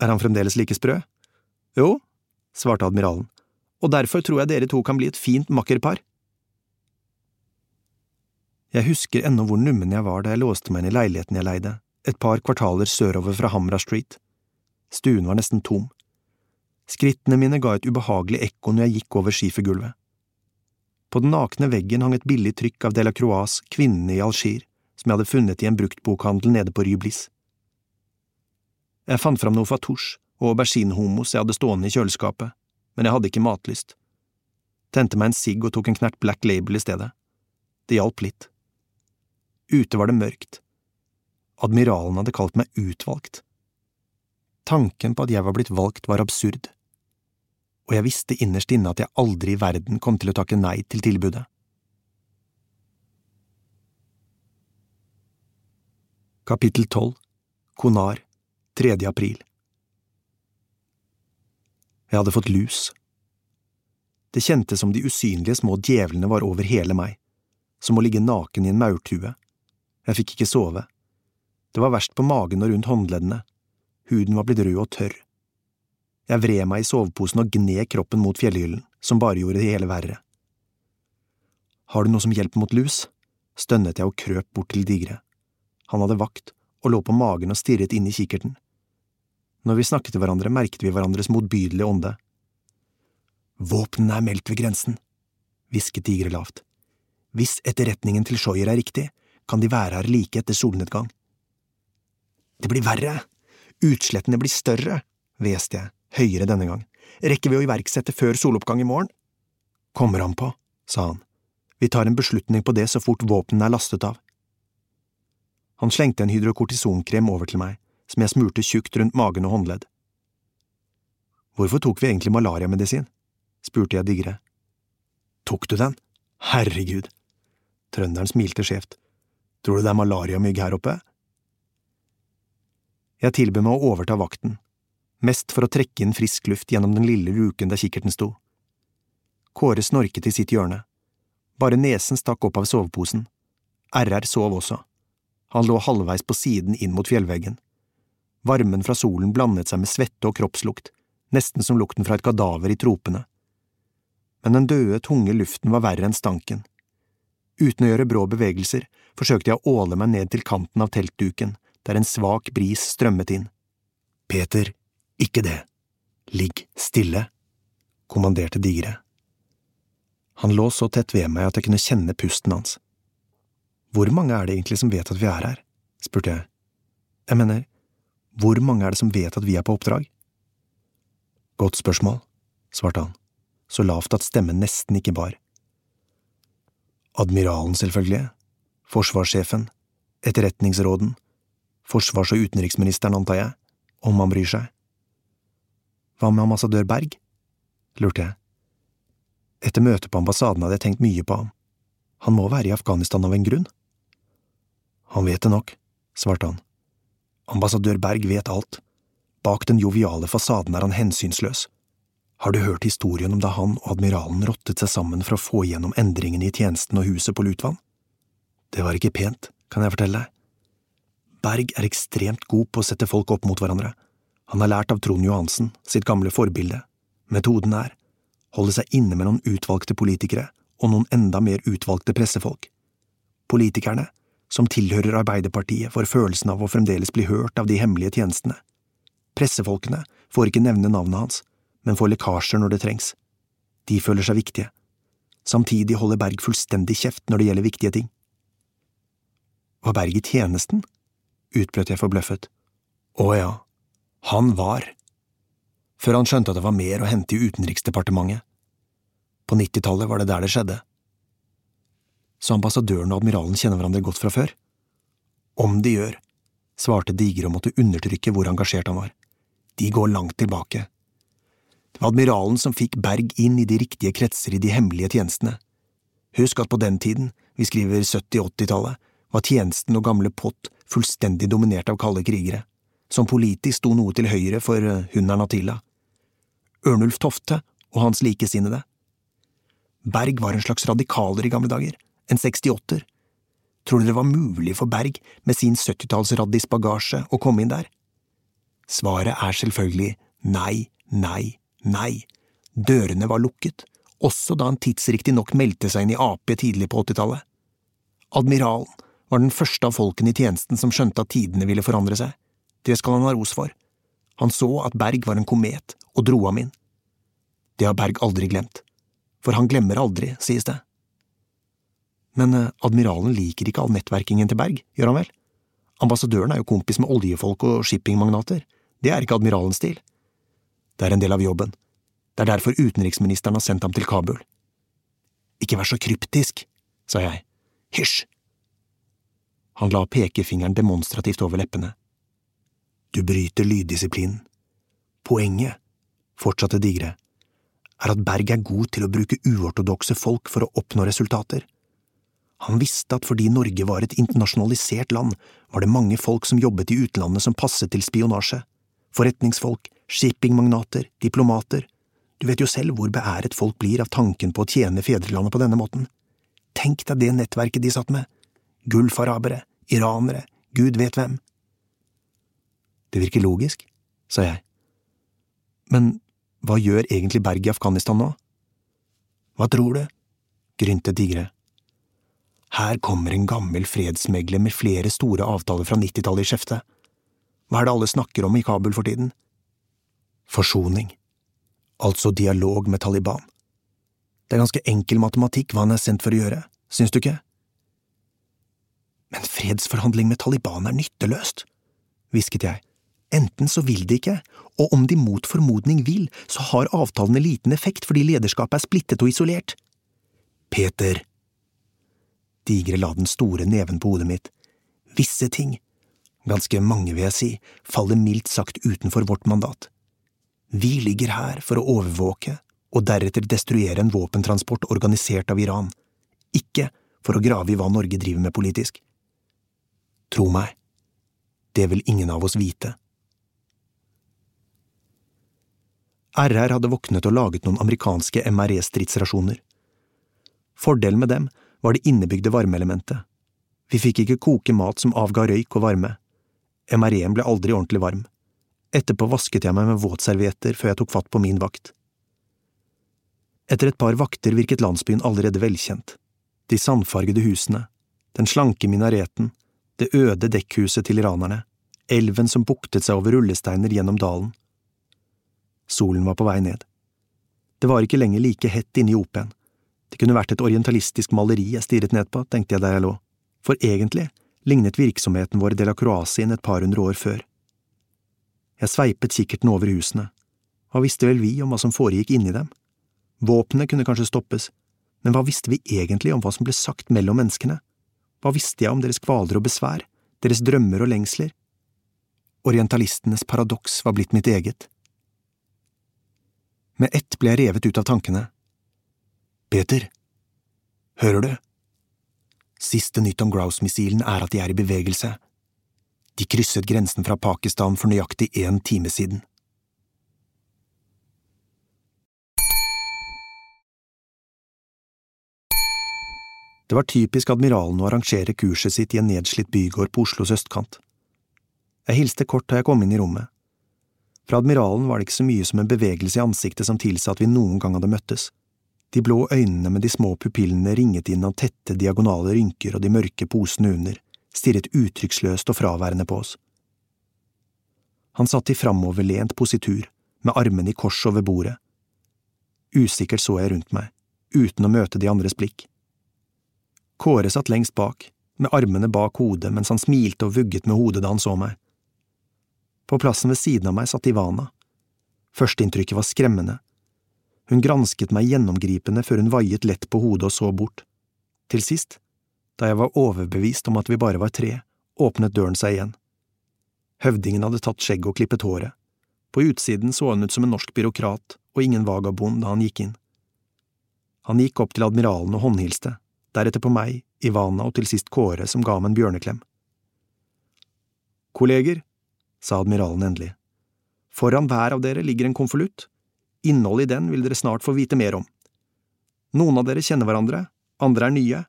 Er han fremdeles like sprø? Jo, svarte admiralen, og derfor tror jeg dere to kan bli et fint makkerpar. Jeg husker ennå hvor nummen jeg var da jeg låste meg inn i leiligheten jeg leide, et par kvartaler sørover fra Hamra Street. Stuen var nesten tom. Skrittene mine ga et ubehagelig ekko når jeg gikk over skifergulvet. På den nakne veggen hang et billig trykk av Delacroix Kvinnene i Algier, som jeg hadde funnet i en bruktbokhandel nede på Ryblis. Jeg fant fram noe fatouche og auberginehummus jeg hadde stående i kjøleskapet, men jeg hadde ikke matlyst. Tente meg en sigg og tok en knert Black Label i stedet. Det hjalp litt. Ute var det mørkt. Admiralen hadde kalt meg utvalgt. Tanken på at jeg var blitt valgt var absurd, og jeg visste innerst inne at jeg aldri i verden kom til å takke nei til tilbudet. Kapittel 12 Konar 3. april Jeg hadde fått lus. Det kjentes som de usynlige små djevlene var over hele meg, som å ligge naken i en maurtue. Jeg fikk ikke sove. Det var verst på magen og rundt håndleddene. Huden var blitt rød og tørr. Jeg vred meg i soveposen og gned kroppen mot fjellhyllen, som bare gjorde det hele verre. Har du noe som hjelper mot lus? stønnet jeg og krøp bort til Digre. Han hadde vakt og lå på magen og stirret inn i kikkerten. Når vi snakket til hverandre, merket vi hverandres motbydelige ånde. Våpnene er meldt ved grensen, hvisket Digre lavt. Hvis etterretningen til Scheuer er riktig, kan de være her like etter solnedgang. Det blir verre, utslettene blir større, hveste jeg, høyere denne gang, rekker vi å iverksette før soloppgang i morgen? Kommer han på, sa han, vi tar en beslutning på det så fort våpnene er lastet av. Han slengte en hydrokortisonkrem over til meg, som jeg smurte tjukt rundt magen og håndledd. Hvorfor tok vi egentlig malariamedisin? spurte jeg Digre. Tok du den? Herregud! Trønderen smilte skjevt. Tror du det er malariamygg her oppe? Jeg tilbød meg å overta vakten, mest for å trekke inn frisk luft gjennom den lille luken der kikkerten sto. Kåre snorket i sitt hjørne. Bare nesen stakk opp av soveposen. RR sov også. Han lå halvveis på siden inn mot fjellveggen. Varmen fra solen blandet seg med svette og kroppslukt, nesten som lukten fra et kadaver i tropene. Men den døde, tunge luften var verre enn stanken. Uten å gjøre brå bevegelser forsøkte jeg å åle meg ned til kanten av teltduken, der en svak bris strømmet inn. Peter, ikke det. Ligg stille, kommanderte Digre. Han lå så tett ved meg at jeg kunne kjenne pusten hans. Hvor mange er det egentlig som vet at vi er her? spurte jeg. Jeg mener, hvor mange er det som vet at vi er på oppdrag? Godt spørsmål, svarte han, så lavt at stemmen nesten ikke bar. Admiralen, selvfølgelig, forsvarssjefen, etterretningsråden, forsvars- og utenriksministeren, antar jeg, om han bryr seg. Hva med ambassadør Berg? lurte jeg. Etter møtet på ambassaden hadde jeg tenkt mye på ham. Han må være i Afghanistan av en grunn. Han vet det nok, svarte han. Ambassadør Berg vet alt. Bak den joviale fasaden er han hensynsløs. Har du hørt historien om da han og admiralen rottet seg sammen for å få igjennom endringene i tjenesten og huset på Lutvann? Det var ikke pent, kan jeg fortelle deg. Berg er ekstremt god på å sette folk opp mot hverandre. Han har lært av Trond Johansen, sitt gamle forbilde. Metoden er, holde seg inne med noen utvalgte politikere og noen enda mer utvalgte pressefolk. Politikerne, som tilhører Arbeiderpartiet, får følelsen av å fremdeles bli hørt av de hemmelige tjenestene. Pressefolkene får ikke nevne navnet hans, men får lekkasjer når det trengs. De føler seg viktige. Samtidig holder Berg fullstendig kjeft når det gjelder viktige ting. Var Berg i tjenesten? utbrøt jeg forbløffet. Å ja, han var. Før han skjønte at det var mer å hente i Utenriksdepartementet. På nittitallet var det der det skjedde. Så ambassadøren og admiralen kjenner hverandre godt fra før? Om de gjør, svarte Digre og måtte undertrykke hvor engasjert han var. De går langt tilbake. Det var admiralen som fikk Berg inn i de riktige kretser i de hemmelige tjenestene. Husk at på den tiden, vi skriver 70–80-tallet, var tjenesten og gamle Pott fullstendig dominert av kalde krigere. Som politisk sto noe til høyre for eh, hunderen Attila. Ørnulf Tofte og hans likesinnede. Berg var en slags radikaler i gamle dager, en 68-er. Tror du det var mulig for Berg med sin 70-tallsraddisbagasje, å komme inn der? Svaret er selvfølgelig nei, nei, nei. Dørene var lukket, også da han tidsriktig nok meldte seg inn i Ap tidlig på 80-tallet. Admiralen var den første av folkene i tjenesten som skjønte at tidene ville forandre seg. Det skal han ha ros for. Han så at Berg var en komet, og dro ham inn. Det har Berg aldri glemt. For han glemmer aldri, sies det. Men eh, admiralen liker ikke all nettverkingen til Berg, gjør han vel? Ambassadøren er jo kompis med oljefolk og shippingmagnater, det er ikke admiralens stil. Det er en del av jobben. Det er derfor utenriksministeren har sendt ham til Kabul. Ikke vær så kryptisk, sa jeg. Hysj! Han la pekefingeren demonstrativt over leppene. Du bryter lyddisiplinen. Poenget, fortsatte Digre, er at Berg er god til å bruke uortodokse folk for å oppnå resultater. Han visste at fordi Norge var et internasjonalisert land, var det mange folk som jobbet i utlandet som passet til spionasje. Forretningsfolk, shippingmagnater, diplomater. Du vet jo selv hvor beæret folk blir av tanken på å tjene fedrelandet på denne måten. Tenk deg det nettverket de satt med gulfarabere, iranere, gud vet hvem. Det virker logisk, sa jeg. Men hva gjør egentlig Berg i Afghanistan nå? Hva tror du? grynte Digre. Her kommer en gammel fredsmegler med flere store avtaler fra nittitallet i skjeftet. Hva er det alle snakker om i Kabul for tiden? Forsoning, altså dialog med Taliban. Det er ganske enkel matematikk hva han er sendt for å gjøre, syns du ikke? Men fredsforhandling med Taliban er nytteløst, hvisket jeg. Enten så vil de ikke, og om de mot formodning vil, så har avtalene liten effekt fordi lederskapet er splittet og isolert. Peter! Digre la den store neven på hodet mitt. Visse ting, ganske mange vil jeg si, faller mildt sagt utenfor vårt mandat. Vi ligger her for å overvåke og deretter destruere en våpentransport organisert av Iran, ikke for å grave i hva Norge driver med politisk. Tro meg, det vil ingen av oss vite. RR hadde våknet og laget noen amerikanske MRE-stridsrasjoner. Fordelen med dem var det innebygde varmeelementet. Vi fikk ikke koke mat som avga røyk og varme. MRE-en ble aldri ordentlig varm. Etterpå vasket jeg meg med våtservietter før jeg tok fatt på min vakt. Etter et par vakter virket landsbyen allerede velkjent. De sandfargede husene, den slanke minareten, det øde dekkhuset til iranerne, elven som buktet seg over rullesteiner gjennom dalen. Solen var på vei ned. Det var ikke lenger like hett inne i Open. Det kunne vært et orientalistisk maleri jeg stirret ned på, tenkte jeg der jeg lå, for egentlig lignet virksomheten vår de la Croasien et par hundre år før. Jeg sveipet kikkerten over husene. Hva visste vel vi om hva som foregikk inni dem? Våpenet kunne kanskje stoppes, men hva visste vi egentlig om hva som ble sagt mellom menneskene? Hva visste jeg om deres kvaler og besvær, deres drømmer og lengsler? Orientalistenes paradoks var blitt mitt eget. Med ett ble jeg revet ut av tankene. Peter, hører du? Siste nytt om Grouse-missilen er at de er i bevegelse. De krysset grensen fra Pakistan for nøyaktig én time siden. Det var typisk admiralen å arrangere kurset sitt i en nedslitt bygård på Oslos østkant. Jeg hilste kort da jeg kom inn i rommet. Fra admiralen var det ikke så mye som en bevegelse i ansiktet som tilsa at vi noen gang hadde møttes. De blå øynene med de små pupillene ringet inn av tette, diagonale rynker og de mørke posene under, stirret uttrykksløst og fraværende på oss. Han satt i framoverlent positur, med armene i kors over bordet. Usikkert så jeg rundt meg, uten å møte de andres blikk. Kåre satt lengst bak, med armene bak hodet mens han smilte og vugget med hodet da han så meg. På plassen ved siden av meg satt Ivana. Førsteinntrykket var skremmende. Hun gransket meg gjennomgripende før hun vaiet lett på hodet og så bort. Til sist, da jeg var overbevist om at vi bare var tre, åpnet døren seg igjen. Høvdingen hadde tatt skjegget og klippet håret. På utsiden så han ut som en norsk byråkrat og ingen vagabond da han gikk inn. Han gikk opp til admiralen og håndhilste, deretter på meg, Ivana og til sist Kåre, som ga meg en bjørneklem. Kolleger, sa admiralen endelig, foran hver av dere ligger en konvolutt, innholdet i den vil dere snart få vite mer om. Noen av dere kjenner hverandre, andre er nye,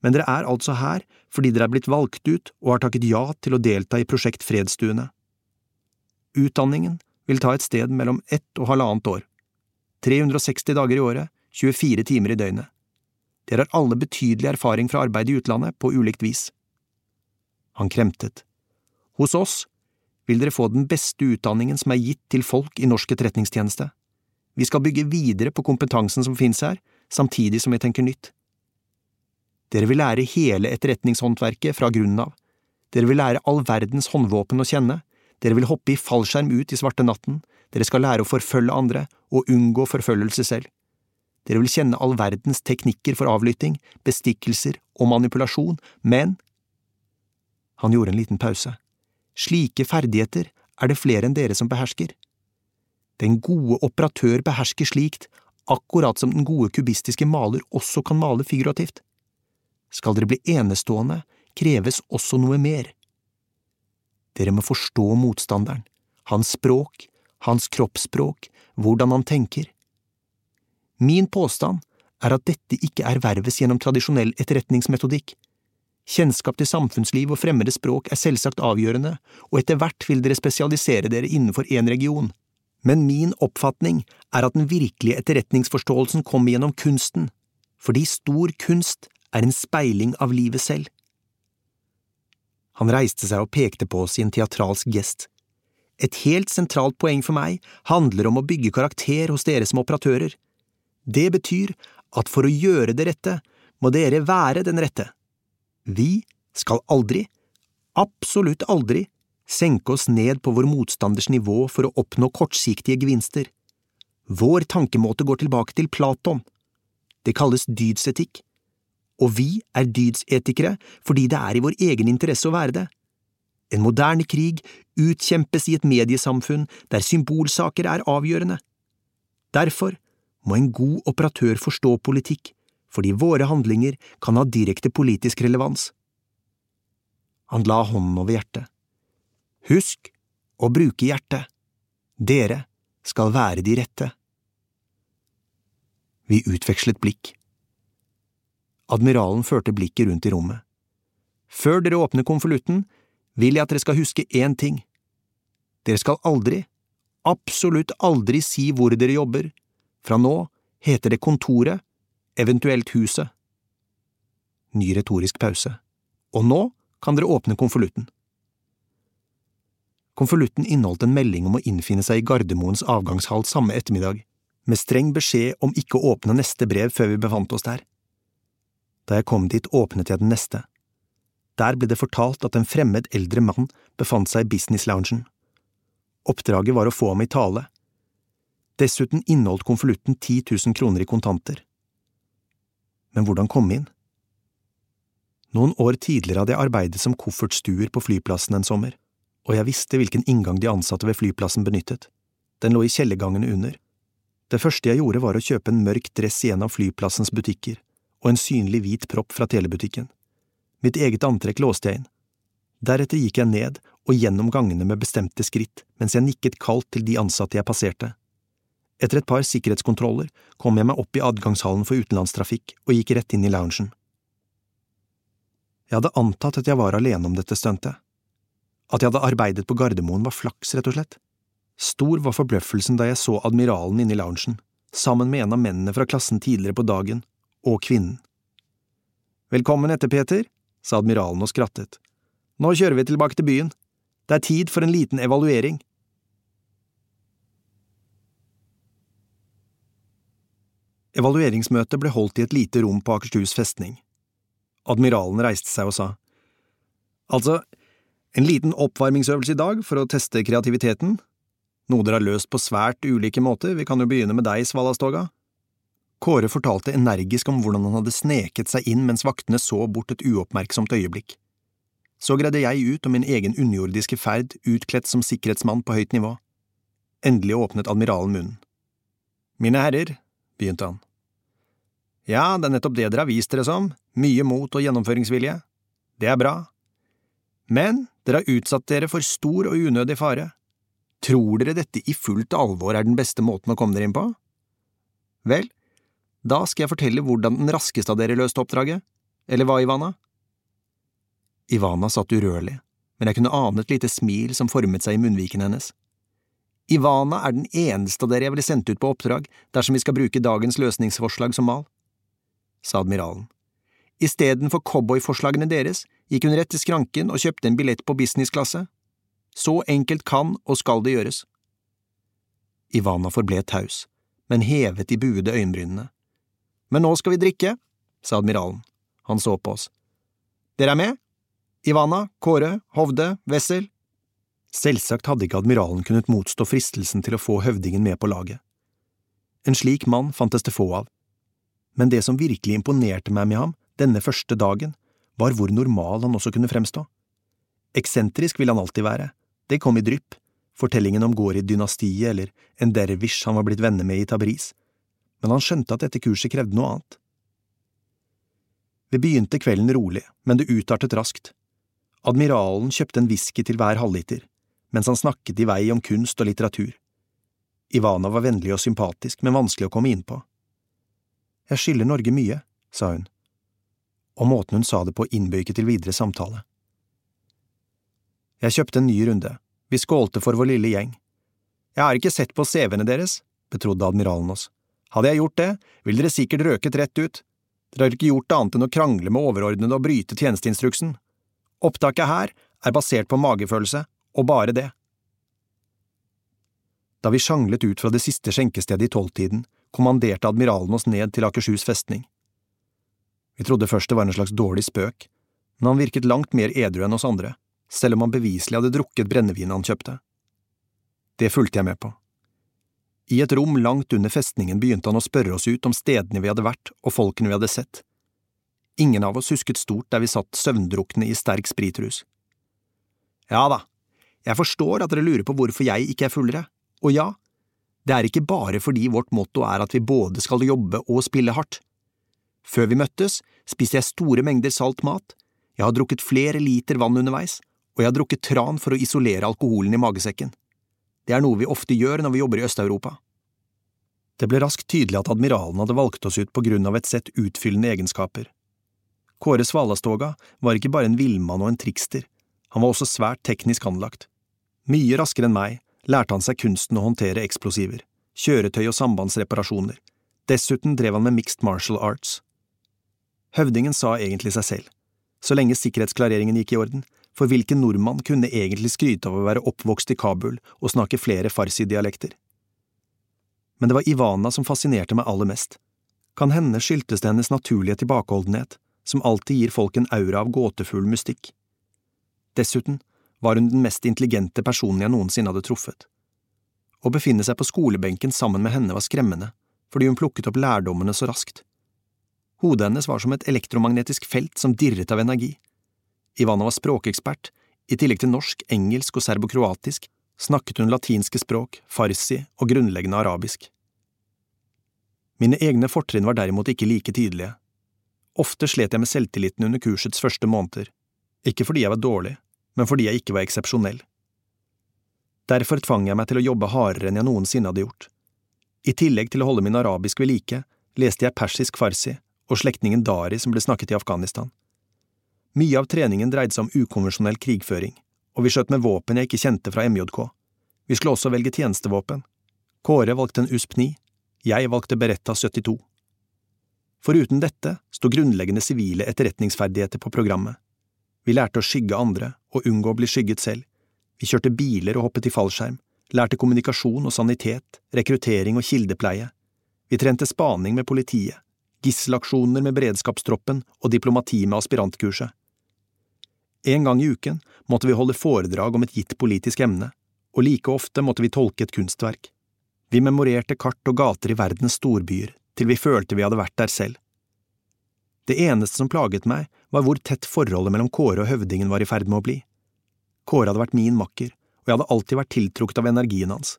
men dere er altså her fordi dere er blitt valgt ut og har takket ja til å delta i Prosjekt Fredsstuene. Utdanningen vil ta et sted mellom ett og halvannet år. 360 dager i året, 24 timer i døgnet. Dere har alle betydelig erfaring fra arbeid i utlandet på ulikt vis. Han kremtet. Hos oss vil dere få den beste utdanningen som er gitt til folk i norsk etterretningstjeneste. Vi skal bygge videre på kompetansen som finnes her, samtidig som vi tenker nytt. Dere vil lære hele etterretningshåndverket fra grunnen av. Dere vil lære all verdens håndvåpen å kjenne. Dere vil hoppe i fallskjerm ut i svarte natten. Dere skal lære å forfølge andre og unngå forfølgelse selv. Dere vil kjenne all verdens teknikker for avlytting, bestikkelser og manipulasjon, men… Han gjorde en liten pause. Slike ferdigheter er det flere enn dere som behersker. Den gode operatør behersker slikt, akkurat som den gode kubistiske maler også kan male figurativt. Skal dere bli enestående, kreves også noe mer. Dere må forstå motstanderen, hans språk, hans kroppsspråk, hvordan han tenker. Min påstand er at dette ikke erverves gjennom tradisjonell etterretningsmetodikk. Kjennskap til samfunnsliv og fremmede språk er selvsagt avgjørende, og etter hvert vil dere spesialisere dere innenfor én region. Men min oppfatning er at den virkelige etterretningsforståelsen kommer gjennom kunsten, fordi stor kunst er en speiling av livet selv. Han reiste seg og pekte på oss i en teatralsk gest. Et helt sentralt poeng for meg handler om å bygge karakter hos dere som operatører. Det betyr at for å gjøre det rette, må dere være den rette. Vi skal aldri, absolutt aldri, senke oss ned på vår motstanders nivå for å oppnå kortsiktige gevinster. Vår tankemåte går tilbake til Platon. Det kalles dydsetikk. Og vi er dydsetikere fordi det er i vår egen interesse å være det. En moderne krig utkjempes i et mediesamfunn der symbolsaker er avgjørende. Derfor må en god operatør forstå politikk, fordi våre handlinger kan ha direkte politisk relevans. Han la hånden over hjertet. Husk å bruke hjertet. Dere skal være de rette. Vi utvekslet blikk. Admiralen førte blikket rundt i rommet. Før dere åpner konvolutten, vil jeg at dere skal huske én ting. Dere skal aldri, absolutt aldri si hvor dere jobber. Fra nå heter det Kontoret, eventuelt Huset. Ny retorisk pause. Og nå kan dere åpne konvolutten. Konvolutten inneholdt en melding om å innfinne seg i Gardermoens avgangshall samme ettermiddag, med streng beskjed om ikke å åpne neste brev før vi befant oss der. Da jeg kom dit, åpnet jeg den neste. Der ble det fortalt at en fremmed eldre mann befant seg i business-loungen. Oppdraget var å få ham i tale. Dessuten inneholdt konvolutten 10 000 kroner i kontanter. Men hvordan komme inn? Noen år tidligere hadde jeg arbeidet som koffertstuer på flyplassen en sommer, og jeg visste hvilken inngang de ansatte ved flyplassen benyttet. Den lå i kjellergangene under. Det første jeg gjorde var å kjøpe en mørk dress i en av flyplassens butikker, og en synlig hvit propp fra telebutikken. Mitt eget antrekk låste jeg inn. Deretter gikk jeg ned og gjennom gangene med bestemte skritt mens jeg nikket kaldt til de ansatte jeg passerte. Etter et par sikkerhetskontroller kom jeg meg opp i adgangshallen for utenlandstrafikk og gikk rett inn i loungen. Jeg hadde antatt at jeg var alene om dette stuntet. At jeg hadde arbeidet på Gardermoen var flaks, rett og slett. Stor var forbløffelsen da jeg så admiralen inne i loungen, sammen med en av mennene fra klassen tidligere på dagen, og kvinnen. Velkommen etter, Peter, sa admiralen og skrattet. Nå kjører vi tilbake til byen. Det er tid for en liten evaluering. Evalueringsmøtet ble holdt i et lite rom på Akershus festning. Admiralen reiste seg og sa. Altså, en liten oppvarmingsøvelse i dag for å teste kreativiteten, noe dere har løst på svært ulike måter, vi kan jo begynne med deg, Svalastoga. Kåre fortalte energisk om hvordan han hadde sneket seg inn mens vaktene så bort et uoppmerksomt øyeblikk. Så greide jeg ut om min egen underjordiske ferd utkledt som sikkerhetsmann på høyt nivå. Endelig åpnet admiralen munnen. Mine herrer, begynte han. Ja, det er nettopp det dere har vist dere som, mye mot og gjennomføringsvilje. Det er bra. Men dere har utsatt dere for stor og unødig fare. Tror dere dette i fullt alvor er den beste måten å komme dere inn på? Vel, da skal jeg fortelle hvordan den raskeste av dere løste oppdraget. Eller hva, Ivana? Ivana satt urørlig, men jeg kunne ane et lite smil som formet seg i munnviken hennes. Ivana er den eneste av dere jeg ville sendt ut på oppdrag dersom vi skal bruke dagens løsningsforslag som mal, sa admiralen. Istedenfor cowboyforslagene deres gikk hun rett til skranken og kjøpte en billett på businessklasse. Så enkelt kan og skal det gjøres. Ivana forble taus, men hevet de buede øyenbrynene. Men nå skal vi drikke, sa admiralen. Han så på oss. Dere er med? Ivana, Kåre, Hovde, Wessel, Selvsagt hadde ikke admiralen kunnet motstå fristelsen til å få høvdingen med på laget. En slik mann fantes det få av. Men det som virkelig imponerte meg med ham denne første dagen, var hvor normal han også kunne fremstå. Eksentrisk ville han alltid være, det kom i drypp, fortellingen om Gori-dynastiet eller en dervish han var blitt venner med i Tabriz, men han skjønte at dette kurset krevde noe annet. Vi begynte kvelden rolig, men det utartet raskt. Admiralen kjøpte en whisky til hver halvliter, mens han snakket i vei om kunst og litteratur. Ivana var vennlig og sympatisk, men vanskelig å komme inn på. Jeg skylder Norge mye, sa hun, og måten hun sa det på innbøyket til videre samtale. Jeg kjøpte en ny runde, vi skålte for vår lille gjeng. Jeg har ikke sett på CV-ene deres, betrodde admiralen oss. Hadde jeg gjort det, ville dere sikkert røket rett ut. Dere har ikke gjort annet enn å krangle med overordnede og bryte tjenesteinstruksen. Opptaket her er basert på magefølelse, og bare det. Da vi sjanglet ut fra det siste skjenkestedet i tolvtiden, kommanderte admiralen oss ned til Akershus festning. Vi trodde først det var en slags dårlig spøk, men han virket langt mer edru enn oss andre, selv om han beviselig hadde drukket brennevinet han kjøpte. Det fulgte jeg med på. I et rom langt under festningen begynte han å spørre oss ut om stedene vi hadde vært og folkene vi hadde sett. Ingen av oss husket stort der vi satt søvndrukne i sterk spritrus. Ja da, jeg forstår at dere lurer på hvorfor jeg ikke er fullere, og ja, det er ikke bare fordi vårt motto er at vi både skal jobbe og spille hardt. Før vi møttes, spiste jeg store mengder salt mat, jeg har drukket flere liter vann underveis, og jeg har drukket tran for å isolere alkoholen i magesekken. Det er noe vi ofte gjør når vi jobber i Øst-Europa. Det ble raskt tydelig at admiralen hadde valgt oss ut på grunn av et sett utfyllende egenskaper. Kåre Svalastoga var ikke bare en villmann og en trikster, han var også svært teknisk anlagt. Mye raskere enn meg lærte han seg kunsten å håndtere eksplosiver, kjøretøy og sambandsreparasjoner. Dessuten drev han med mixed martial arts. Høvdingen sa egentlig seg selv, så lenge sikkerhetsklareringen gikk i orden, for hvilken nordmann kunne egentlig skryte av å være oppvokst i Kabul og snakke flere farsi-dialekter? Men det var Ivana som fascinerte meg aller mest. Kan hende skyldtes det hennes naturlige tilbakeholdenhet, som alltid gir folk en aura av gåtefull mystikk. Dessuten var hun den mest intelligente personen jeg noensinne hadde truffet. Å befinne seg på skolebenken sammen med henne var skremmende, fordi hun plukket opp lærdommene så raskt. Hodet hennes var som et elektromagnetisk felt som dirret av energi. Ivana var språkekspert, i tillegg til norsk, engelsk og serbokroatisk snakket hun latinske språk, farsi og grunnleggende arabisk. Mine egne fortrinn var derimot ikke like tydelige. Ofte slet jeg med selvtilliten under kursets første måneder, ikke fordi jeg var dårlig, men fordi jeg ikke var eksepsjonell. Derfor tvang jeg meg til å jobbe hardere enn jeg noensinne hadde gjort. I tillegg til å holde min arabisk ved like, leste jeg persisk farsi og slektningen Dari som ble snakket i Afghanistan. Mye av treningen dreide seg om ukonvensjonell krigføring, og vi skjøt med våpen jeg ikke kjente fra MJK. Vi skulle også velge tjenestevåpen. Kåre valgte en USP 9, jeg valgte Beretta 72. Foruten dette sto grunnleggende sivile etterretningsferdigheter på programmet. Vi lærte å skygge andre og unngå å bli skygget selv. Vi kjørte biler og hoppet i fallskjerm, lærte kommunikasjon og sanitet, rekruttering og kildepleie. Vi trente spaning med politiet, gisselaksjoner med beredskapstroppen og diplomati med aspirantkurset. En gang i uken måtte vi holde foredrag om et gitt politisk emne, og like ofte måtte vi tolke et kunstverk. Vi memorerte kart og gater i verdens storbyer til vi følte vi hadde vært der selv. Det eneste som plaget meg, var hvor tett forholdet mellom Kåre og høvdingen var i ferd med å bli. Kåre hadde vært min makker, og jeg hadde alltid vært tiltrukket av energien hans.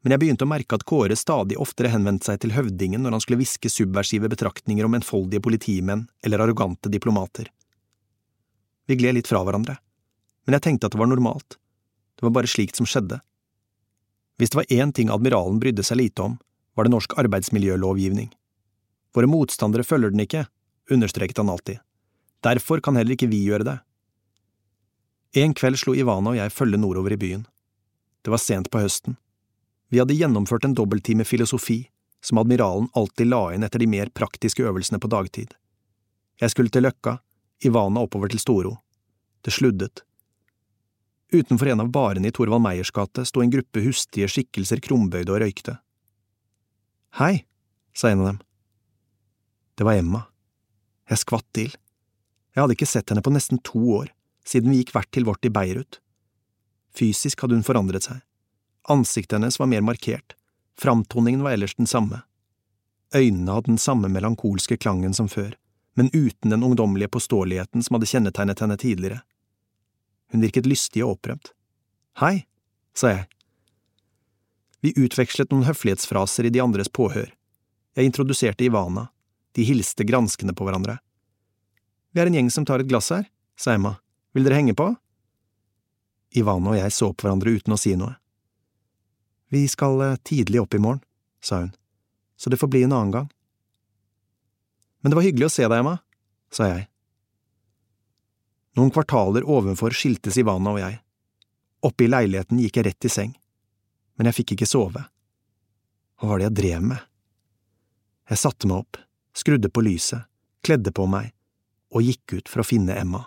Men jeg begynte å merke at Kåre stadig oftere henvendte seg til høvdingen når han skulle hviske subversive betraktninger om enfoldige politimenn eller arrogante diplomater. Vi gled litt fra hverandre, men jeg tenkte at det var normalt, det var bare slikt som skjedde. Hvis det var én ting admiralen brydde seg lite om, var det norsk arbeidsmiljølovgivning. Våre motstandere følger den ikke, understreket han alltid. Derfor kan heller ikke vi gjøre det. En kveld slo Ivana og jeg følge nordover i byen. Det var sent på høsten. Vi hadde gjennomført en dobbelttime filosofi, som admiralen alltid la inn etter de mer praktiske øvelsene på dagtid. Jeg skulle til Løkka, Ivana oppover til Storo. Det sluddet. Utenfor en av barene i Torvald Meyers gate sto en gruppe hustige skikkelser krumbøyde og røykte. Hei, sa en av dem. Det var Emma. Jeg skvatt til. Jeg hadde ikke sett henne på nesten to år, siden vi gikk hvert til vårt i Beirut. Fysisk hadde hun forandret seg. Ansiktet hennes var mer markert, framtoningen var ellers den samme. Øynene hadde den samme melankolske klangen som før, men uten den ungdommelige påståeligheten som hadde kjennetegnet henne tidligere. Hun virket lystig og opprømt. Hei, sa jeg. Vi utvekslet noen høflighetsfraser i de andres påhør. Jeg introduserte Ivana. De hilste granskende på hverandre. Vi er en gjeng som tar et glass her, sa Emma. Vil dere henge på? Ivana og jeg så på hverandre uten å si noe. Vi skal eh, tidlig opp i morgen, sa hun, så det får bli en annen gang. Men det var hyggelig å se deg, Emma, sa jeg. Noen kvartaler ovenfor skiltes Ivana og jeg. Oppe i leiligheten gikk jeg rett i seng men jeg fikk ikke sove. Hva var det jeg drev med? Jeg satte meg opp, skrudde på lyset, kledde på meg og gikk ut for å finne Emma.